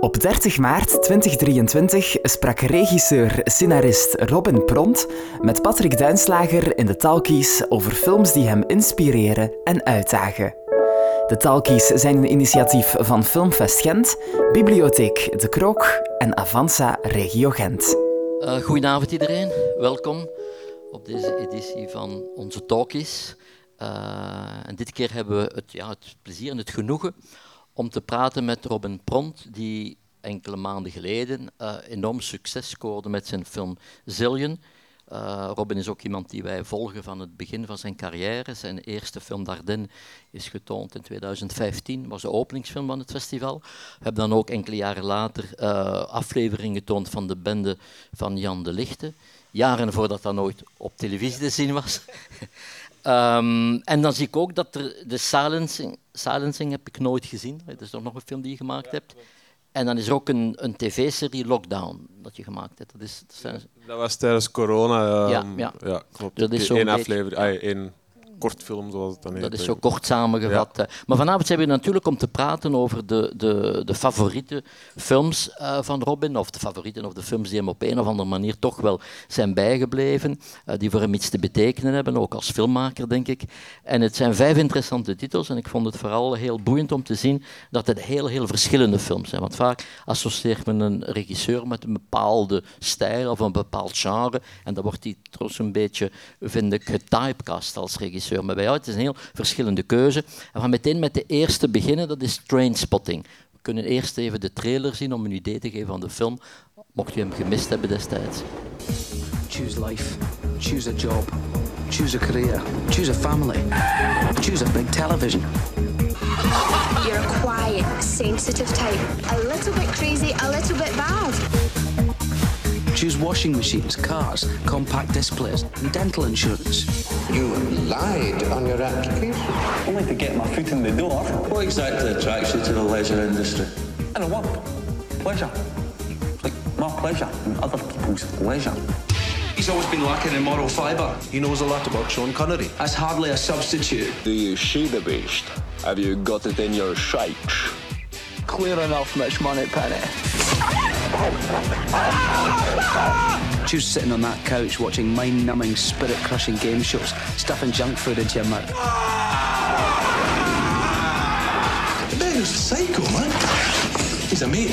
Op 30 maart 2023 sprak regisseur-scenarist Robin Pront met Patrick Duinslager in de Talkies over films die hem inspireren en uitdagen. De Talkies zijn een initiatief van Filmfest Gent, Bibliotheek De Krook en Avanza Regio Gent. Uh, goedenavond iedereen, welkom op deze editie van onze Talkies. Uh, en dit keer hebben we het, ja, het plezier en het genoegen om te praten met Robin Pront, die enkele maanden geleden uh, enorm succes scoorde met zijn film Zillion. Uh, Robin is ook iemand die wij volgen van het begin van zijn carrière. Zijn eerste film Dardenne is getoond in 2015, was de openingsfilm van het festival. We hebben dan ook enkele jaren later uh, afleveringen getoond van de bende van Jan de Lichte. Jaren voordat dat nooit op televisie te zien was. um, en dan zie ik ook dat er de silencing, silencing heb ik nooit gezien. Dat is toch nog een film die je gemaakt hebt. En dan is er ook een, een tv-serie Lockdown dat je gemaakt hebt. Dat, is, dat, zijn... dat was tijdens corona. Um, ja, ja. ja, klopt. Dat is Eén aflevering, ah, één kortfilm, zoals het dan heet. Dat is zo kort samengevat. Ja. Maar vanavond zijn we natuurlijk om te praten over de, de, de favoriete films uh, van Robin, of de favorieten of de films die hem op een of andere manier toch wel zijn bijgebleven, uh, die voor hem iets te betekenen hebben, ook als filmmaker, denk ik. En het zijn vijf interessante titels en ik vond het vooral heel boeiend om te zien dat het heel, heel verschillende films zijn. Want vaak associeert men een regisseur met een bepaalde stijl of een bepaald genre en dan wordt hij trouwens een beetje, vind ik, getypecast als regisseur regisseur. Maar bij jou het is een heel verschillende keuze. En we gaan meteen met de eerste beginnen, dat is Trainspotting. We kunnen eerst even de trailer zien om een idee te geven van de film, mocht je hem gemist hebben destijds. Choose life, choose a job, choose a career, choose a family, choose a big television. You're a quiet, sensitive type. A little bit crazy, a little bit bad. Choose washing machines, cars, compact displays, and dental insurance. You lied on your application. Only to get my foot in the door. What exactly attracts you to the leisure industry? I don't want pleasure. It's like my pleasure and other people's leisure. He's always been lacking in moral fibre. He knows a lot about Sean Connery. That's hardly a substitute. Do you see the beast? Have you got it in your sights? Clear enough, Mitch Moneypenny. Choose sitting on that couch watching mind-numbing, spirit-crushing game shows, stuffing junk food into your mouth. The Ben's a psycho, man. He's a mate.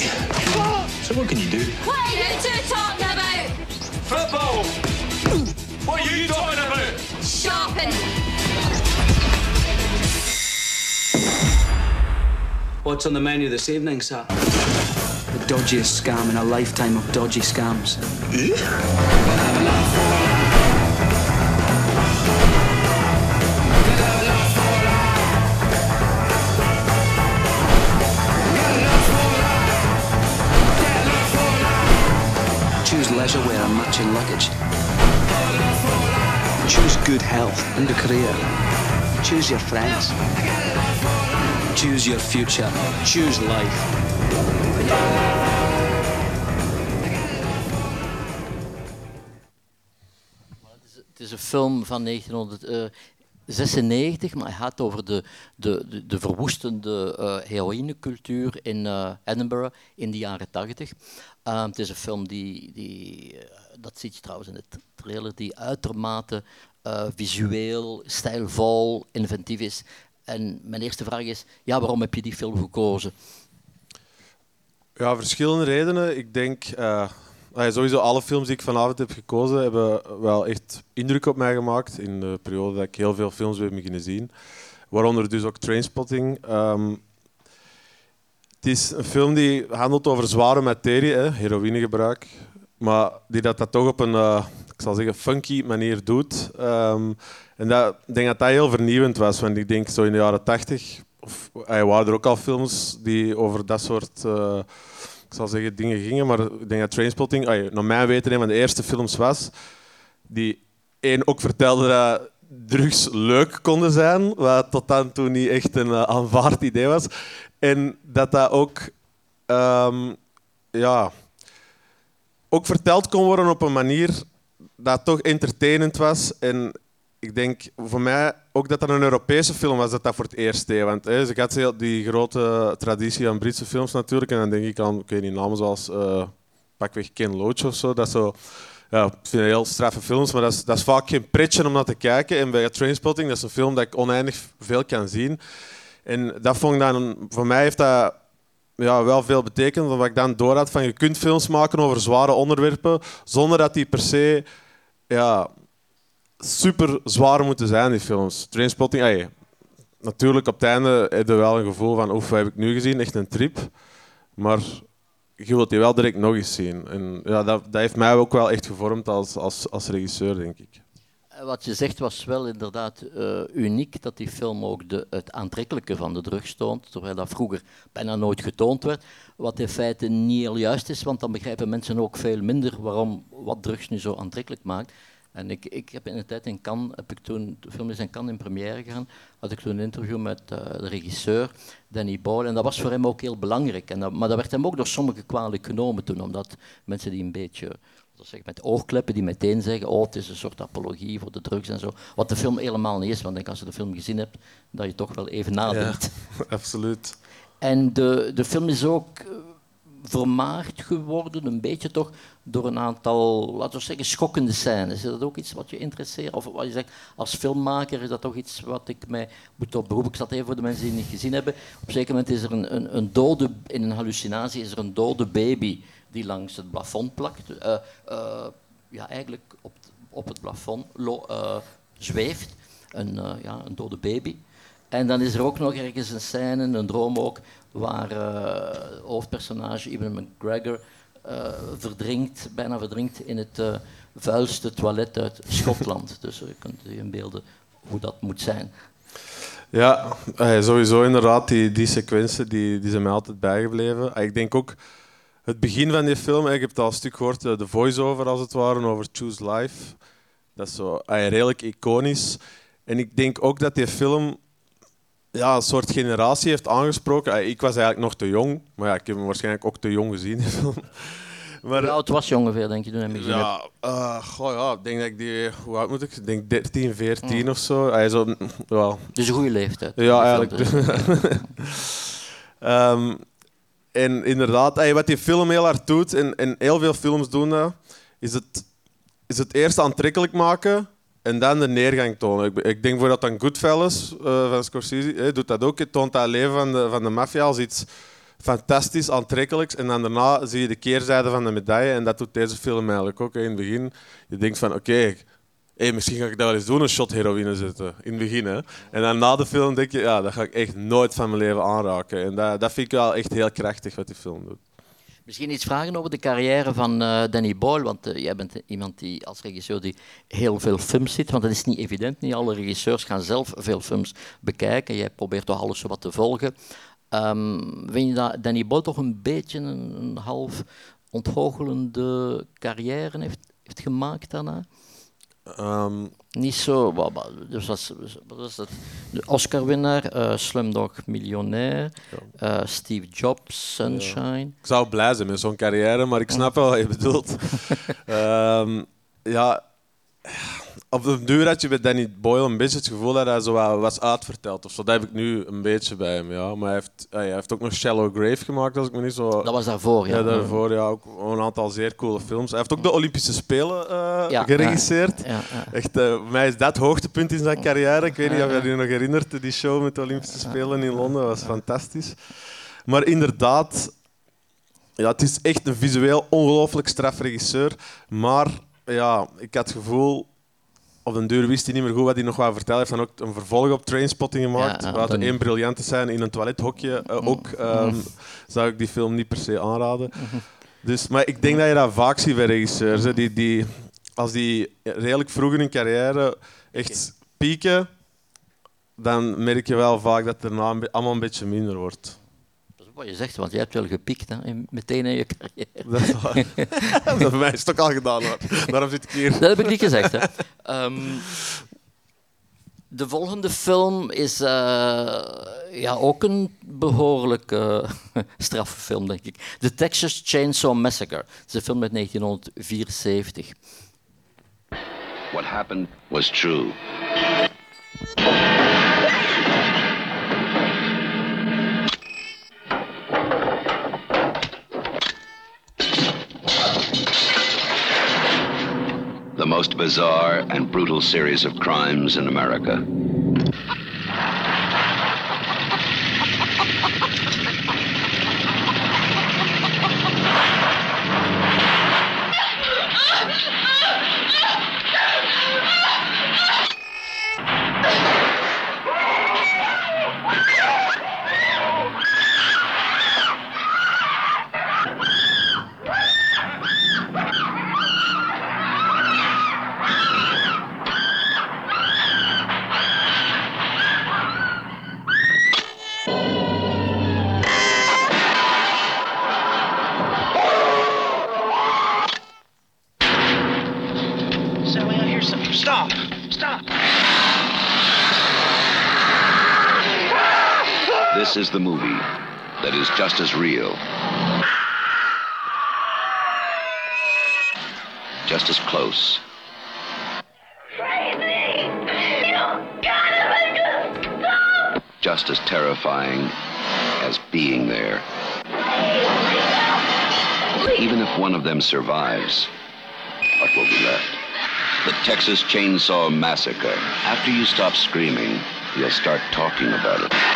So what can you do? What are you two talking about? Football! What are you talking about? Shopping! What's on the menu this evening, sir? Dodgiest scam in a lifetime of dodgy scams. Choose leisure wear and matching luggage. Choose good health and a career. Choose your friends. Choose your future. Choose life. Het is een film van 1996, maar hij gaat over de, de, de, de verwoestende uh, heroïnecultuur in uh, Edinburgh in de jaren 80. Uh, het is een film die, die dat ziet je trouwens in de trailer, die uitermate visueel, stijlvol, inventief is. En mijn eerste vraag is, ja, waarom heb je die film gekozen? Ja, verschillende redenen. Ik denk, uh, sowieso alle films die ik vanavond heb gekozen hebben wel echt indruk op mij gemaakt in de periode dat ik heel veel films heb beginnen zien. Waaronder dus ook Trainspotting. Um, het is een film die handelt over zware materie, hè, heroïnegebruik, maar die dat, dat toch op een, uh, ik zal zeggen, funky manier doet. Um, en dat, ik denk dat dat heel vernieuwend was, want ik denk zo in de jaren tachtig er waren er ook al films die over dat soort uh, ik zal zeggen, dingen gingen, maar ik denk dat Trainspotting, uh, naar mijn weten, een van de eerste films was die één ook vertelde dat drugs leuk konden zijn, wat tot dan toe niet echt een uh, aanvaard idee was. En dat dat ook, um, ja, ook verteld kon worden op een manier dat toch entertainend was en ik denk voor mij ook dat dat een Europese film was dat dat voor het eerst deed. Want hè, ze had die grote traditie aan Britse films natuurlijk. En dan denk ik aan, ik weet niet, namen zoals eh, pakweg Ken Loach of zo. Dat zo ja, ik vind heel straffe films, maar dat is, dat is vaak geen pretje om naar te kijken. En bij Trainspotting, dat is een film dat ik oneindig veel kan zien. En dat vond ik dan, voor mij heeft dat ja, wel veel betekend, omdat ik dan door had van je kunt films maken over zware onderwerpen, zonder dat die per se ja, super zwaar moeten zijn, die films. Trainspotting, ey, natuurlijk op het einde heb je wel een gevoel van, oef, wat heb ik nu gezien? Echt een trip. Maar je wilt die wel direct nog eens zien. En ja, dat, dat heeft mij ook wel echt gevormd als, als, als regisseur, denk ik. Wat je zegt was wel inderdaad eh, uniek, dat die film ook de, het aantrekkelijke van de drugs toont, terwijl dat vroeger bijna nooit getoond werd. Wat in feite niet heel juist is, want dan begrijpen mensen ook veel minder waarom wat drugs nu zo aantrekkelijk maakt. En ik, ik heb in de tijd in Cannes, heb ik toen, de film is in Cannes in première gegaan, had ik toen een interview met eh, de regisseur, Danny Boyle, en dat was voor hem ook heel belangrijk. En dat, maar dat werd hem ook door sommigen kwalijk genomen toen, omdat mensen die een beetje dat zeg, met oogkleppen die meteen zeggen, oh, het is een soort apologie voor de drugs en zo. Wat de film helemaal niet is, want denk als je de film gezien hebt, dat je toch wel even nadenkt. absoluut. En de, de film is ook eh, vermaard geworden, een beetje toch, door een aantal, laten we zeggen, schokkende scènes. Is dat ook iets wat je interesseert? Of wat je zegt, als filmmaker is dat toch iets wat ik mij moet op beroepen? Ik zal het even voor de mensen die het niet gezien hebben. Op een zeker moment is er een, een, een dode, in een hallucinatie is er een dode baby die langs het plafond plakt. Eh, eh, ja, eigenlijk op, op het plafond eh, zweeft. Een, ja, een dode baby. En dan is er ook nog ergens een scène, een droom ook, waar hoofdpersonage Ivan McGregor verdrinkt, bijna verdrinkt in het vuilste toilet uit Schotland. dus je kunt je inbeelden hoe dat moet zijn. Ja, sowieso inderdaad, die, die sequenties die, die zijn mij altijd bijgebleven. Eh, Ik denk ook het begin van die film, eh, ik heb het al een stuk gehoord, eh, de voice-over als het ware, over Choose Life. Dat is zo eh, redelijk iconisch. En ik denk ook dat die film ja, een soort generatie heeft aangesproken. Eh, Ik was eigenlijk nog te jong, maar ja, ik heb hem waarschijnlijk ook te jong gezien, die film. Maar, Hoe oud was je ongeveer, denk je, toen hebt? ja, eh, goh, ja, ik denk dat ik die... Hoe oud moet ik? Ik denk 13, 14 of zo. Hij zo, mm, ja. Dus een goede leeftijd. Ja, eigenlijk. en inderdaad, wat die film heel hard doet, en, heel veel films doen dat, is het, is het eerst aantrekkelijk maken en dan de neergang tonen. Ik, ik denk bijvoorbeeld aan Goodfellas eh, van Scorsese, hè, doet dat ook. Het toont dat leven van de, van de maffia als iets fantastisch, aantrekkelijks. En dan daarna zie je de keerzijde van de medaille. En dat doet deze film eigenlijk ook. In het begin, je denkt van, oké, hey, misschien ga ik dat wel eens doen, een shot heroïne zetten. In het begin. En dan na de film denk je, ja, dat ga ik echt nooit van mijn leven aanraken. En dat, dat vind ik wel echt heel krachtig, wat die film doet. Misschien iets vragen over de carrière van eh, Danny Boyle, want eh, jij bent iemand die als regisseur die heel veel films ziet, want dat is niet evident. Niet alle regisseurs gaan zelf veel films bekijken. Jij probeert toch alles wat te volgen. Ehm, vind je dat Danny Boyle toch een beetje een, een half ontgoochelende carrière heeft, heeft gemaakt daarna? Ehm, Niet zo. wa- wa- Dus was, wat was dat? De Oscar-winnaar, eh, Slumdog Millionaire, eh, Steve Jobs, Sunshine. Ik zou blij zijn met zo'n carrière, maar ik snap wel wat je bedoelt. Ehm, ja, op de duur had je bij Danny Boyle een beetje het gevoel dat hij zo wat was uitverteld. Of zo. Dat heb ik nu een beetje bij hem. Ja. Maar hij heeft, hij heeft ook nog Shallow Grave gemaakt, als ik me niet zo... Dat was daarvoor, ja. Ja, daarvoor ja, ook een aantal zeer coole films. Hij heeft ook de Olympische Spelen eh, Ja, geregisseerd. ja. Echt, eh, voor mij is dat hoogtepunt in zijn carrière. Ik weet niet of je je nog herinnert, die show met de Olympische Spelen in Londen. Dat was fantastisch. Maar inderdaad, ja, het is echt een visueel ongelooflijk strafregisseur. Maar ja, ik had het gevoel... Op den duur wist hij niet meer goed wat hij nog wou vertellen. Hij heeft dan ook een vervolg op Trainspotting gemaakt. Ja, ja, één briljante zijn in een toilethokje. eh, ook ehm, zou ik die film niet per se aanraden. Dus, maar ik denk dat je dat vaak ziet bij regisseurs. hè. Die, die, als die redelijk vroeg in hun carrière echt pieken, dan merk je wel vaak dat het daarna allemaal een beetje minder wordt. Wat je zegt, want jij hebt wel gepiekt hè, in- meteen in je carrière. Dat is waar. dat bij mij is het ook al gedaan. hoor. Daarom zit ik hier. Dat heb ik niet gezegd. Hè. Ehm, de volgende film is eh, ja, ook een behoorlijk eh straffe film, denk ik. The Texas Chainsaw Massacre. Het is een film uit 1974. What happened was true. Most bizarre and brutal series of crimes in America. This is the movie that is just as real, just as close, just as terrifying as being there. Even if one of them survives, what will be left? The Texas Chainsaw Massacre. After you stop screaming, you'll start talking about it.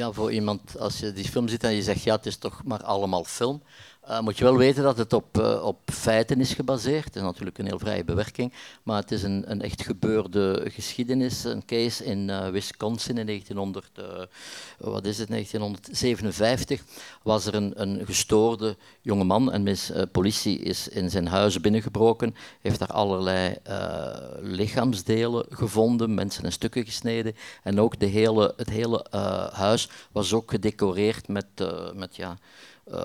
Ja, voor iemand, als je die film ziet en je zegt ja, het is toch maar allemaal film, uh, moet je wel weten dat het op, uh, op feiten is gebaseerd. Het is natuurlijk een heel vrije bewerking, maar het is een, een echt gebeurde geschiedenis. Een case in uh, Wisconsin in 1900, wat is het, 1957 was er een, een gestoorde jongeman en mis, politie is in zijn huis binnengebroken, heeft daar allerlei lichaamsdelen gevonden, mensen in stukken gesneden en ook de hele, het hele huis was ook gedecoreerd met, met ja,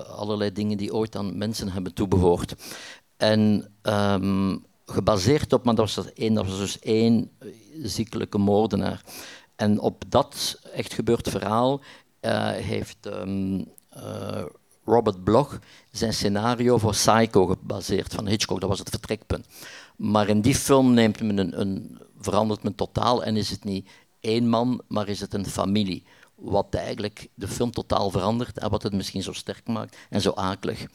allerlei dingen die ooit aan mensen hebben toebehoord. En um, gebaseerd op, maar dat was, één, dat was dus één ziekelijke moordenaar. En op dat echt gebeurd verhaal uh, heeft uh, Robert Bloch zijn scenario voor Psycho gebaseerd van Hitchcock. Dat was het vertrekpunt. Maar in die film neemt men een, een, verandert men totaal en is het niet één man, maar is het een familie wat eigenlijk de film totaal verandert en wat het misschien zo sterk maakt en zo akelig.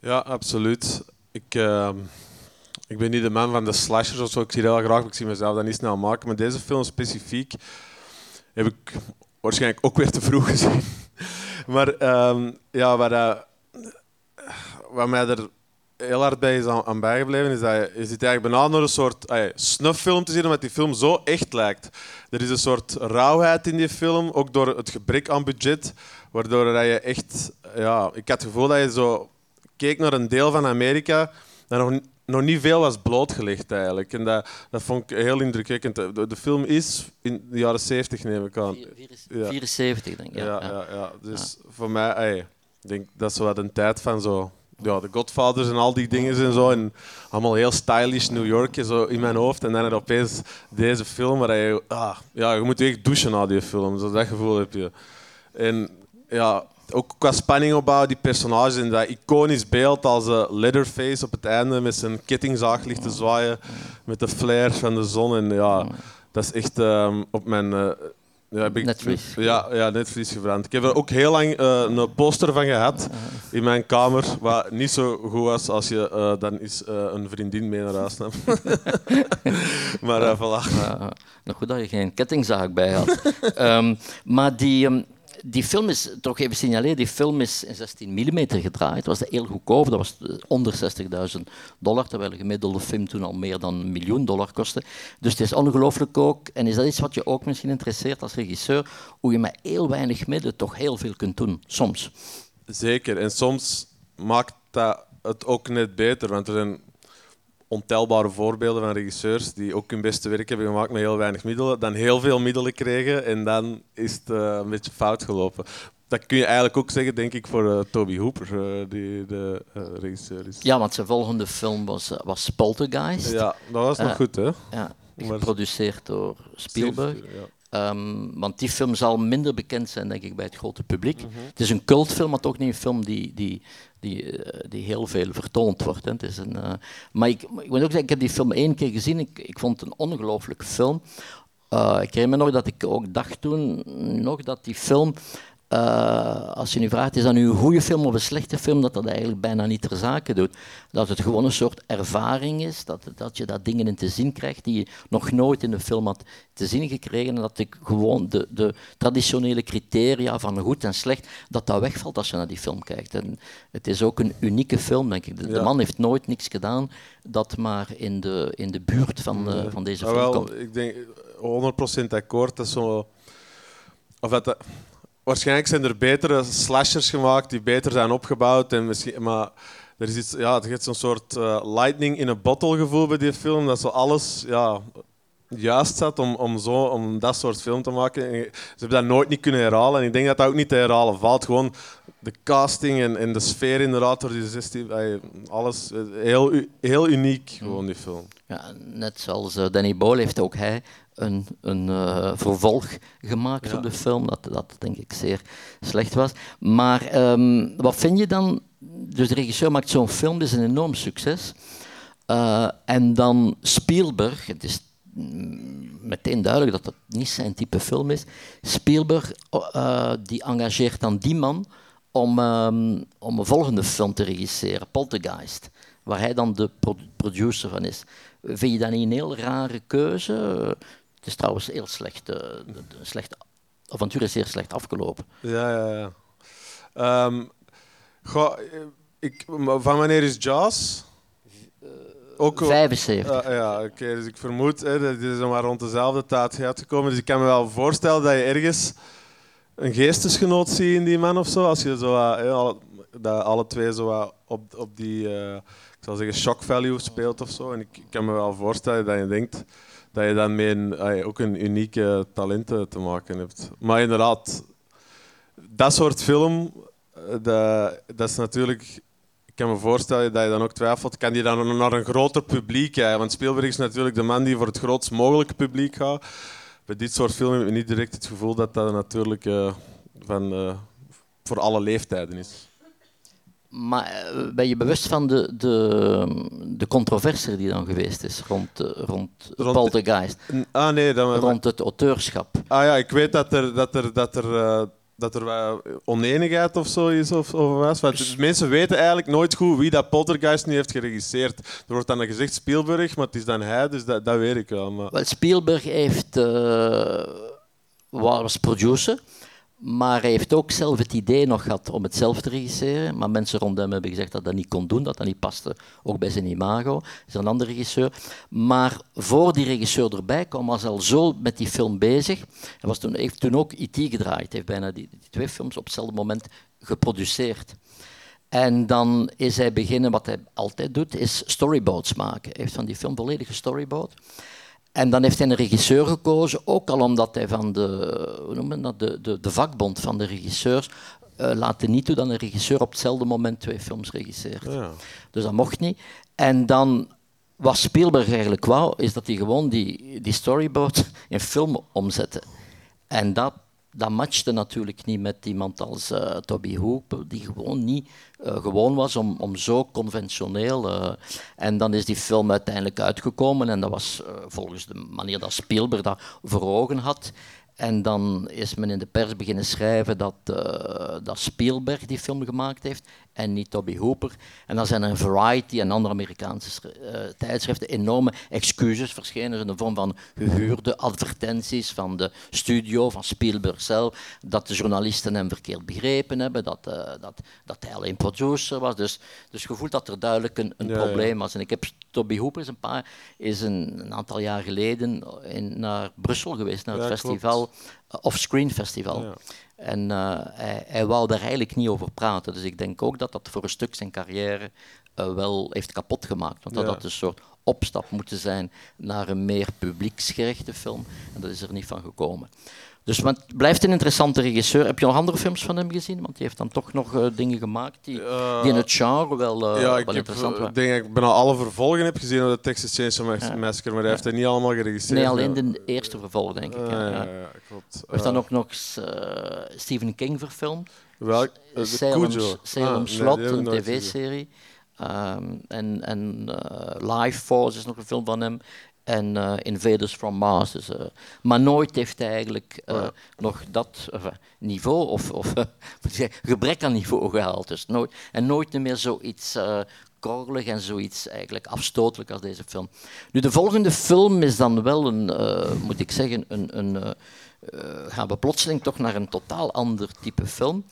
Ja, absoluut. Ik, uh, ik ben niet de man van de slashers of zo. Ik zie dat heel graag, ik zie mezelf dat niet snel maken. Maar deze film specifiek heb ik waarschijnlijk ook weer te vroeg gezien. maar um, ja, wat, uh, wat mij er heel hard bij is aan, aan bijgebleven, is dat je, je zit eigenlijk bijna naar een soort ay, snufffilm te zien, omdat die film zo echt lijkt. Er is een soort rauwheid in die film, ook door het gebrek aan budget, waardoor je echt... Ja, ik had het gevoel dat je zo keek naar een deel van Amerika dat nog, nog niet veel was blootgelegd eigenlijk. En dat, dat vond ik heel indrukwekkend. De, de film is in de jaren 70, neem ik aan. 74, denk ik. Ja, ja, ja, ja. Dus voor mij, ay, ik denk dat is wat een tijd van zo ja, de Godfathers en al die dingen en zo. En allemaal heel stylish New York zo in mijn hoofd. En dan opeens deze film waar je... Ah, ja, je moet echt douchen na die film. Zo dat gevoel heb je. En ja, ook qua spanning opbouwen, die personages en dat iconisch beeld als uh, Leatherface op het einde met zijn kettingzaag ligt te zwaaien met de flare van de zon. En ja, dat is echt um, op mijn... Uh, ja, heb ik, Netvlies. Ja, ja, netvlies gebrand. Ik heb er ook heel lang uh, een poster van gehad in mijn kamer, wat niet zo goed was als je uh, dan eens uh, een vriendin mee naar huis nam. maar voilà. Ja, nog goed dat je geen kettingzaag bij had. um, maar die... Um, die film is, toch even signaleren, die film is in 16 mm gedraaid. Het was heel goedkoop, dat was onder 60.000 dollar, terwijl een gemiddelde film toen al meer dan een miljoen dollar kostte. Dus het is ongelooflijk ook, en is dat iets wat je ook misschien interesseert als regisseur, hoe je met heel weinig middelen toch heel veel kunt doen, soms. Zeker, en soms maakt dat het ook net beter, want er zijn ontelbare voorbeelden van regisseurs die ook hun beste werk hebben gemaakt met heel weinig middelen, dan heel veel middelen kregen en dan is het uh, een beetje fout gelopen. Dat kun je eigenlijk ook zeggen, denk ik, voor uh, Toby Hooper, uh, die de regisseur is. Ja, want zijn volgende film was, was Poltergeist. Ja, dat was nog goed, hè? Ja, geproduceerd door Spielberg. Ja. Um, want die film zal minder bekend zijn, denk ik, bij het grote publiek. Mm -hmm. Het is een cultfilm, maar toch niet een film die, die, die, uh, die heel veel vertoond wordt. Het is een, uh, maar ik, ik moet ook zeggen, ik heb die film één keer gezien. Ik, ik vond het een ongelooflijke film. Uh, ik herinner me nog dat ik ook dacht toen nog dat die film uh, als je nu vraagt, is dat nu een goede film of een slechte film, dat dat eigenlijk bijna niet ter zake doet. Dat het gewoon een soort ervaring is, dat, dat je dat dingen in te zien krijgt die je nog nooit in een film had te zien gekregen. En dat ik gewoon de, de traditionele criteria van goed en slecht, dat dat wegvalt als je naar die film kijkt. En het is ook een unieke film, denk ik. De, man heeft nooit niks gedaan dat maar in de, in de buurt van, uh, van deze film wel, komt. Ik denk 100% akkoord. Dat is zo... Of dat, waarschijnlijk zijn er betere slashers gemaakt die beter zijn opgebouwd. En misschien, maar er is iets, ja, het heeft zo'n soort uh, lightning in a bottle gevoel bij die film. Dat zo alles ja, juist zat om, om, zo, om dat soort film te maken. En ze hebben dat nooit niet kunnen herhalen. En ik denk dat dat ook niet te herhalen valt. Gewoon de casting en, en de sfeer inderdaad door die 16... Alles heel, heel uniek, gewoon die film. Ja, net zoals uh, Danny Boyle heeft ook hij een, een uh, vervolg gemaakt ja. op de film, dat, dat denk ik zeer slecht was. Maar um, wat vind je dan? Dus de regisseur maakt zo'n film, dat is een enorm succes. Uh, en dan Spielberg, het is meteen duidelijk dat dat niet zijn type film is. Spielberg uh, die engageert dan die man om, um, om een volgende film te regisseren, Poltergeist, waar hij dan de producer van is. Vind je dat niet een heel rare keuze? Het is trouwens heel slecht. Uh, de, de slechte avontuur is zeer slecht afgelopen. Ja, ja, ja. Um, goh, ik, van wanneer is Jaws? Ook, 75. Uh, ja, oké. Okay, dus ik vermoed hè, dat dit is maar rond dezelfde tijd uitgekomen. Dus ik kan me wel voorstellen dat je ergens een geestesgenoot ziet in die man of zo. Als je zo, alle, dat alle twee zo op, op die, uh, ik zal zeggen, shock value speelt of zo. En ik, kan me wel voorstellen dat je denkt dat je dan met een, ook een unieke talenten te maken hebt. Maar inderdaad, dat soort film, dat, dat is natuurlijk... Ik kan me voorstellen dat je dan ook twijfelt, kan die dan naar een groter publiek kijken? Want Spielberg is natuurlijk de man die voor het grootst mogelijke publiek gaat. Bij dit soort filmen heb je niet direct het gevoel dat dat natuurlijk uh, van, uh, voor alle leeftijden is. Maar ben je bewust van de, de, de controverse die dan geweest is rond, rond, rond Poltergeist? Ah, nee, dan, rond het auteurschap. Ah ja, ik weet dat er, dat er, dat er, dat er oneenigheid of zo is. Of, of was. Want dus... Mensen weten eigenlijk nooit goed wie dat Poltergeist nu heeft geregisseerd. Er wordt dan gezegd Spielberg, maar het is dan hij, dus dat, dat weet ik wel. Maar... Well, Spielberg heeft, uh, was producer. Maar hij heeft ook zelf het idee nog gehad om het zelf te regisseren. Maar mensen rond hem hebben gezegd dat dat niet kon doen, dat dat niet paste, ook bij zijn imago. Dat is een andere regisseur. Maar voor die regisseur erbij kwam, was hij al zo met die film bezig. Hij was toen, heeft toen ook IT gedraaid. Hij heeft bijna die, twee films op hetzelfde moment geproduceerd. En dan is hij beginnen, wat hij altijd doet, is storyboards maken. Hij heeft van die film volledige storyboard. En dan heeft hij een regisseur gekozen, ook al omdat hij van de, hoe noemen dat, de, de, de vakbond van de regisseurs uh, laat niet toe dat een regisseur op hetzelfde moment twee films regisseert. Ja. Dus dat mocht niet. En dan, wat Spielberg eigenlijk wou, is dat hij gewoon die, die storyboard in film omzette. En dat dat matchte natuurlijk niet met iemand als uh, Toby Hooper, die gewoon niet uh, gewoon was om, om zo conventioneel. Uh, en dan is die film uiteindelijk uitgekomen en dat was volgens de manier dat Spielberg dat voor ogen had. En dan is men in de pers beginnen schrijven dat, dat Spielberg die film gemaakt heeft en niet Toby Hooper. En dan zijn er een Variety en andere Amerikaanse uh, tijdschriften enorme excuses verschenen in de vorm van gehuurde advertenties van de studio, van Spielberg zelf, dat de journalisten hem verkeerd begrepen hebben, dat, uh, dat, dat hij alleen producer was. Dus, dus je voelt dat er duidelijk een, een ja, probleem was. En ik heb Toby Hooper is een, paar, is een, een aantal jaar geleden in, naar Brussel geweest, naar het ja, festival, uh, Off-Screen Festival. Ja. En uh, hij, hij wou daar eigenlijk niet over praten. Dus ik denk ook dat dat voor een stuk zijn carrière uh, wel heeft kapot gemaakt. Want dat had een soort opstap moeten zijn naar een meer publieksgerichte film. En dat is er niet van gekomen. Dus het blijft een interessante regisseur. Heb je nog andere films van hem gezien? Want die heeft dan toch nog uh, dingen gemaakt die, uh, die, in het genre wel, uh, ja, wel ik interessant waren. denk ik bijna alle vervolgen heb gezien op de Texas Chainsaw ja. Massacre, maar hij heeft er niet allemaal geregistreerd. Nee, alleen de eerste vervolg, denk ik. ja, ja, ja, klopt. Heeft dan ook nog Stephen King verfilmd. Welk? Salem. Salem ah, Slot, nee, een tv-serie. Um, en en Life Force is nog een film van hem. En uh, Invaders from Mars. Dus, uh, maar nooit heeft hij eigenlijk uh, nog dat niveau of, of gebrek aan niveau gehaald. Dus nooit, en nooit meer zoiets korrelig en zoiets eigenlijk afstotelijk als deze film. Nu, de volgende film is dan wel een, moet ik zeggen, een, een gaan we plotseling toch naar een totaal ander type film.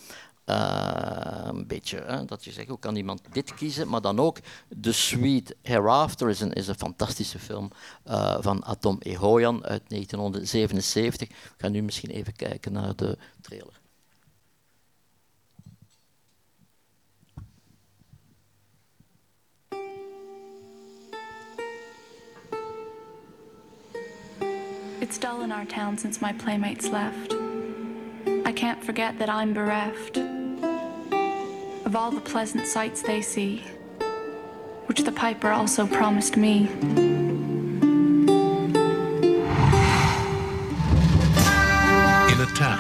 Uh, een beetje, hè, dat je zegt, hoe kan iemand dit kiezen? Maar dan ook The Sweet Hereafter is een, is een fantastische film uh, van Atom Ehoyan uit 1977. Ik ga nu misschien even kijken naar de trailer. It's dull in our town since my playmates left. I can't forget that I'm bereft. Of all the pleasant sights they see, which the piper also promised me. In a town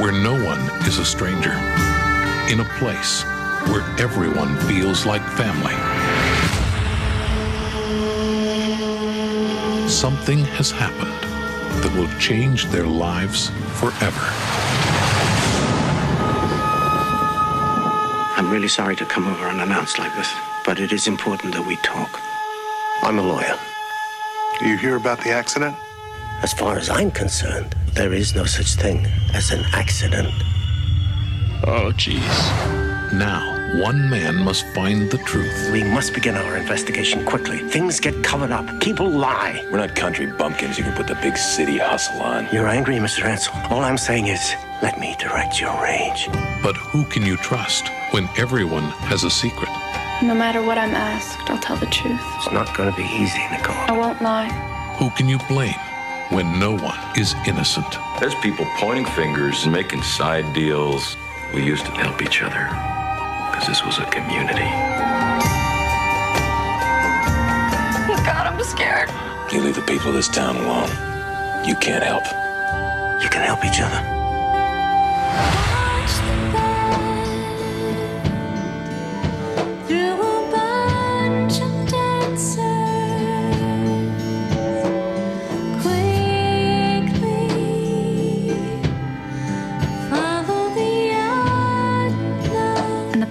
where no one is a stranger, in a place where everyone feels like family. Something has happened that will change their lives forever. I'm really sorry to come over unannounced like this, but it is important that we talk. I'm a lawyer. Do you hear about the accident? As far as I'm concerned, there is no such thing as an accident. Oh, jeez. Now, one man must find the truth. We must begin our investigation quickly. Things get covered up. People lie. We're not country bumpkins you can put the big city hustle on. You're angry, Mr. Ansel. All I'm saying is, let me direct your rage. But who can you trust when everyone has a secret? No matter what I'm asked, I'll tell the truth. It's not going to be easy, Nicole. I won't lie. Who can you blame when no one is innocent? There's people pointing fingers and making side deals. We used to help each other because this was a community. Oh God, I'm scared. You leave the people of this town alone. You can't help. You can help each other.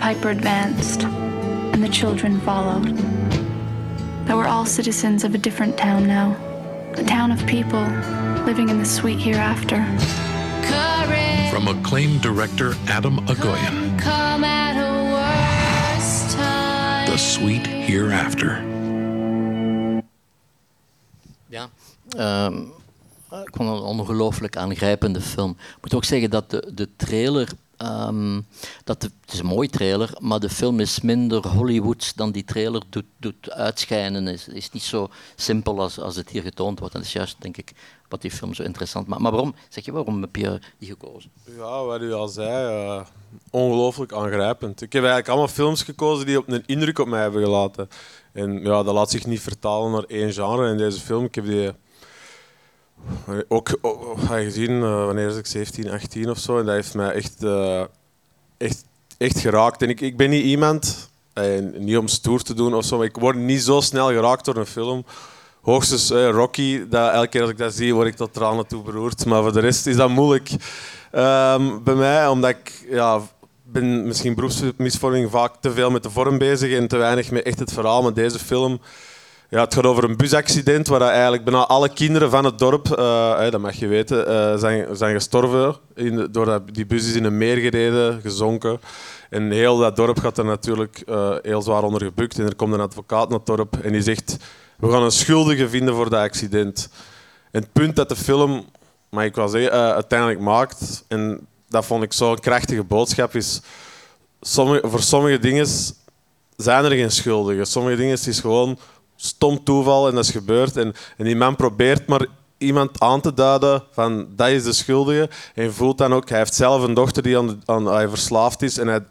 Piper advanced, and the children followed. They were all citizens of a different town now, a town of people living in the sweet hereafter. From acclaimed director Adam Agoyan. The Sweet Hereafter. Ja, um, ik vond het een ongelooflijk aangrijpende film. Ik moet ook zeggen dat de, de trailer Um, dat het is een mooie trailer, maar de film is minder Hollywoods dan die trailer doet, doet uitschijnen. Het is, niet zo simpel als, als het hier getoond wordt. En dat is juist, denk ik, wat die film zo interessant maakt. Maar waarom, zeg je, waarom heb je die gekozen? Ja, wat u al zei, uh, ongelooflijk aangrijpend. Ik heb eigenlijk allemaal films gekozen die op een indruk op mij hebben gelaten. En ja, dat laat zich niet vertalen naar één genre. En deze film, ik heb die ook, ook ga je gezien, uh, wanneer ik 17, 18 of zo. En dat heeft mij echt, uh, echt, echt geraakt. En ik, ik ben niet iemand, uh, niet om stoer te doen of zo, maar ik word niet zo snel geraakt door een film. Hoogstens Rocky, dat elke keer als ik dat zie, word ik tot tranen toe beroerd. Maar voor de rest is dat moeilijk um, bij mij, omdat ik ja, ben misschien beroepsmisvorming vaak te veel met de vorm bezig en te weinig met echt het verhaal. Maar deze film ja, het gaat over een busaccident waar eigenlijk bijna alle kinderen van het dorp, uh, dat mag je weten, uh, zijn, zijn gestorven. In, doordat die bus is in een meer gereden, gezonken. En heel dat dorp gaat er natuurlijk uh, heel zwaar onder gebukt. En er komt een advocaat naar het dorp en die zegt: We gaan een schuldige vinden voor dat accident. En het punt dat de film, maar ik wel zeggen, uiteindelijk maakt, en dat vond ik zo'n krachtige boodschap, is: sommige, voor sommige dingen zijn er geen schuldigen. Sommige dingen is gewoon stom toeval en dat is gebeurd. En, en die man probeert maar iemand aan te duiden van dat is de schuldige. En voelt dan ook, hij heeft zelf een dochter die aan, aan, hij verslaafd is. En hij,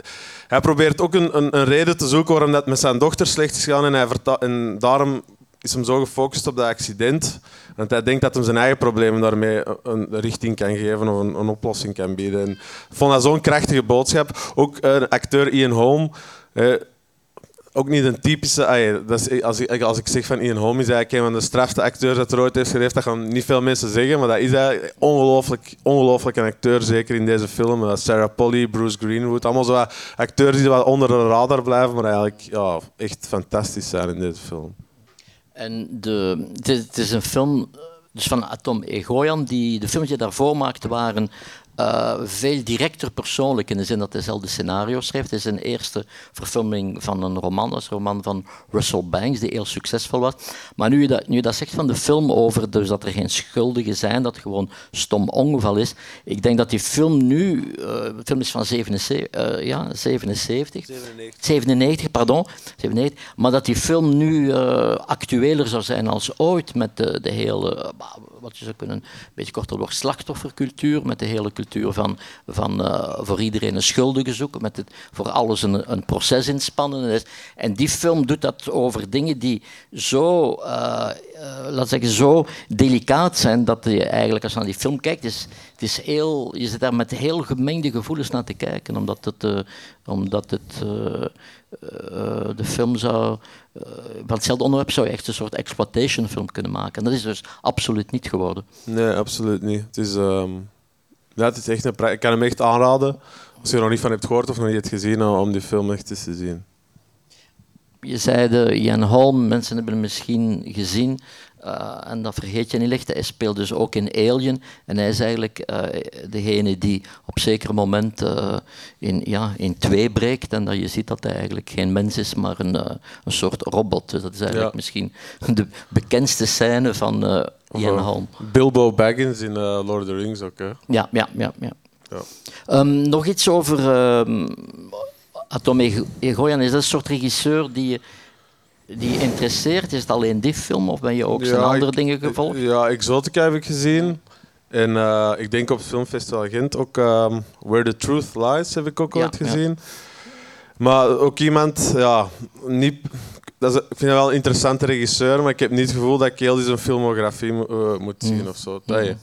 hij probeert ook een, een, een, reden te zoeken waarom dat met zijn dochter slecht is gegaan. En, hij en daarom is hem zo gefocust op dat accident. Want hij denkt dat hij zijn eigen problemen daarmee een richting kan geven of een, oplossing kan bieden. En ik vond dat zo'n krachtige boodschap. Ook uh, acteur Ian Holm. Ook niet een typische. dat is, als, ik, als ik zeg van Ian Holm is eigenlijk een van de strafste acteurs dat er ooit heeft geleefd, dat gaan niet veel mensen zeggen, maar dat is eigenlijk ongelooflijk, ongelooflijk een acteur, zeker in deze film. Uh, Sarah Polly, Bruce Greenwood, allemaal zo acteurs die wat onder de radar blijven, maar eigenlijk ja, echt fantastisch zijn in deze film. En de, het, is, een film dus van Atom Egoyan. Die, de films die hij daarvoor maakte waren uh, veel directer persoonlijk in de zin dat hij zelf de scenario schreef. Het is een eerste verfilming van een roman, dat is een roman van Russell Banks, die heel succesvol was. Maar nu je dat, nu dat zegt van de film over dus dat er geen schuldigen zijn, dat het gewoon stom ongeval is. Ik denk dat die film nu, uh, de film is van 77, uh, ja, 77 97. 97, pardon, 97, maar dat die film nu actueler zou zijn als ooit met de, de hele, wat je zou kunnen, een beetje korter door slachtoffercultuur, met de hele cultuur van, van uh, voor iedereen een schuldige zoeken, met het, voor alles een, een proces inspannen. En die film doet dat over dingen die zo, uh, uh, laat zeggen, zo delicaat zijn dat je eigenlijk als je naar die film kijkt, is, het is heel, je zit daar met heel gemengde gevoelens naar te kijken, omdat het, omdat het de film zou, van hetzelfde onderwerp zou je echt een soort exploitation film kunnen maken. En dat is dus absoluut niet geworden. Nee, absoluut niet. Het is... Um het is echt een Ik kan hem echt aanraden. Als je er nog niet van hebt gehoord of nog niet hebt gezien, om die film echt eens te zien. Je zei de Jan Holm, mensen hebben hem misschien gezien. Uh, en dat vergeet je niet licht. Hij speelt dus ook in Alien. En hij is eigenlijk uh, degene die op zeker moment uh, in, ja, in twee breekt. En dat je ziet dat hij eigenlijk geen mens is, maar een, een soort robot. Dus dat is eigenlijk ja. misschien de bekendste scène van Ian Holm. Bilbo Baggins in Lord of the Rings ook. Hè? Ja, ja, ja. ja. ja. Um, nog iets over um, Atom Egoyan. Is dat een soort regisseur die die interesseert? Is het alleen die film of ben je ook zijn andere dingen gevolgd? Ja, Exotica heb ik gezien. En uh, ik denk op het filmfestival Gent ook um, Where the Truth Lies heb ik ook ja, ooit gezien. Ja. Maar ook iemand, ja, niet, dat is, ik vind hem wel een interessante regisseur, maar ik heb niet het gevoel dat ik heel zijn filmografie uh, moet zien mm. of zo. Mm.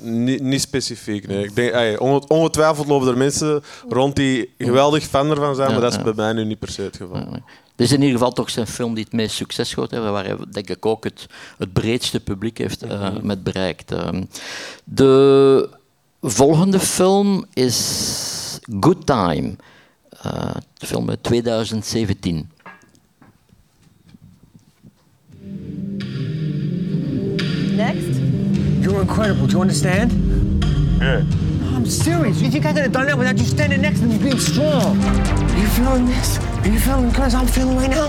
Niet, niet, specifiek, nee. Ik denk, ongetwijfeld lopen er mensen rond die geweldig fan ervan zijn, maar dat is bij mij nu niet per se het geval. Dit is in ieder geval toch zijn film die het meest succes gehad heeft, waar hij denk ik ook het, het breedste publiek heeft uh, met bereikt. Uh, de volgende film is Good Time, uh, de film uit 2017. Next. You're incredible, do you understand? Yeah. I'm serious. You think I could have done that without you standing next to me being strong? Are you feeling this? Are you feeling because I'm feeling right now?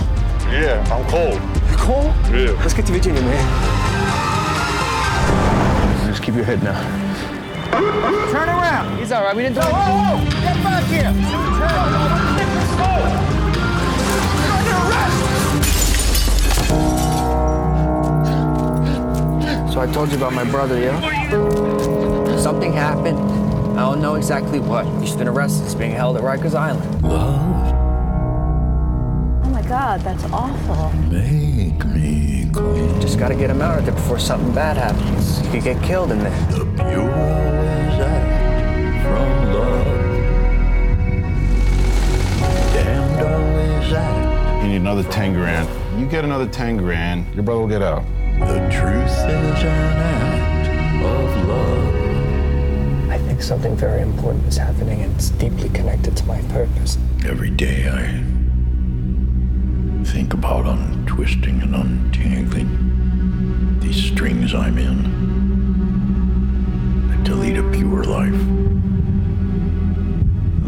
Yeah, I'm cold. You're cold? Yeah. Let's get to Virginia, man. Just keep your head now. Turn around. He's all right. We didn't do it. Whoa, whoa, Get back here. Let's I told you about my brother, yeah? Something happened. I don't know exactly what. He's been arrested. He's being held at Rikers Island. Love. Oh my God, that's awful. Make me clean. Just gotta get him out of there before something bad happens. He could get killed in there. The pure always act from love. Damned always act. You need another 10 grand. You get another 10 grand, your brother will get out. The truth is an act of love. I think something very important is happening and it's deeply connected to my purpose. Every day I think about untwisting and untangling these strings I'm in to lead a pure life.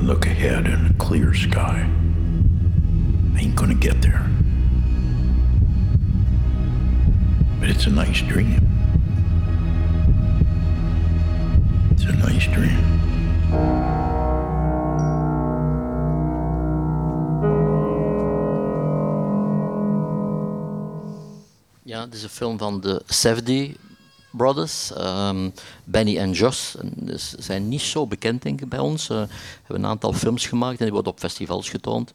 Look ahead in a clear sky. I ain't gonna get there. It's a nice dream. It's a nice dream. Ja, het is een film van de Safdie Brothers, um, Benny en Josh. Dus zijn niet zo bekend denk ik bij ons. Uh, hebben een aantal films gemaakt en die worden op festivals getoond.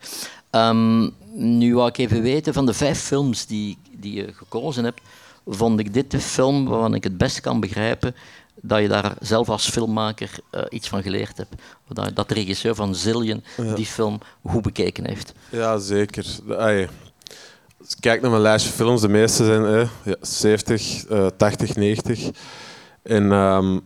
Um, nu wou ik even weten, van de vijf films die, die je gekozen hebt, vond ik dit de film waarvan ik het best kan begrijpen dat je daar zelf als filmmaker eh, iets van geleerd hebt. Dat, dat de regisseur van Zillion Ja. die film goed bekeken heeft. Ja, zeker. De- ai, Als ik kijk naar mijn lijstje films, de meeste zijn eh, ja, 70, eh, 80, 90. En ehm,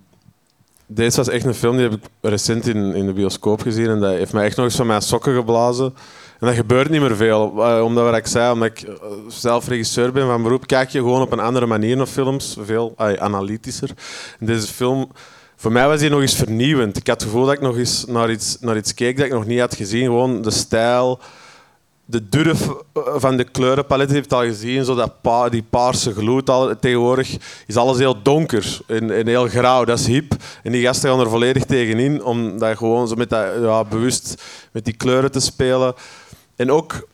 deze was echt een film die heb ik recent in, in de bioscoop gezien. En dat heeft mij echt nog eens van mijn sokken geblazen. En dat gebeurt niet meer veel. Eh, omdat wat ik zei, omdat ik eh, zelf regisseur ben van beroep, kijk je gewoon op een andere manier naar films. Veel analytischer. En deze film, voor mij was die nog eens vernieuwend. Ik had het gevoel dat ik nog eens naar iets, naar iets keek dat ik nog niet had gezien. Gewoon de stijl, de durf eh, van de kleurenpalet heeft al gezien, zo dat pa, die paarse gloed. Al, tegenwoordig is alles heel donker en, en heel grauw, dat is hip. En die gasten gaan er volledig tegenin om dat gewoon zo met dat, ja, bewust met die kleuren te spelen. En ook,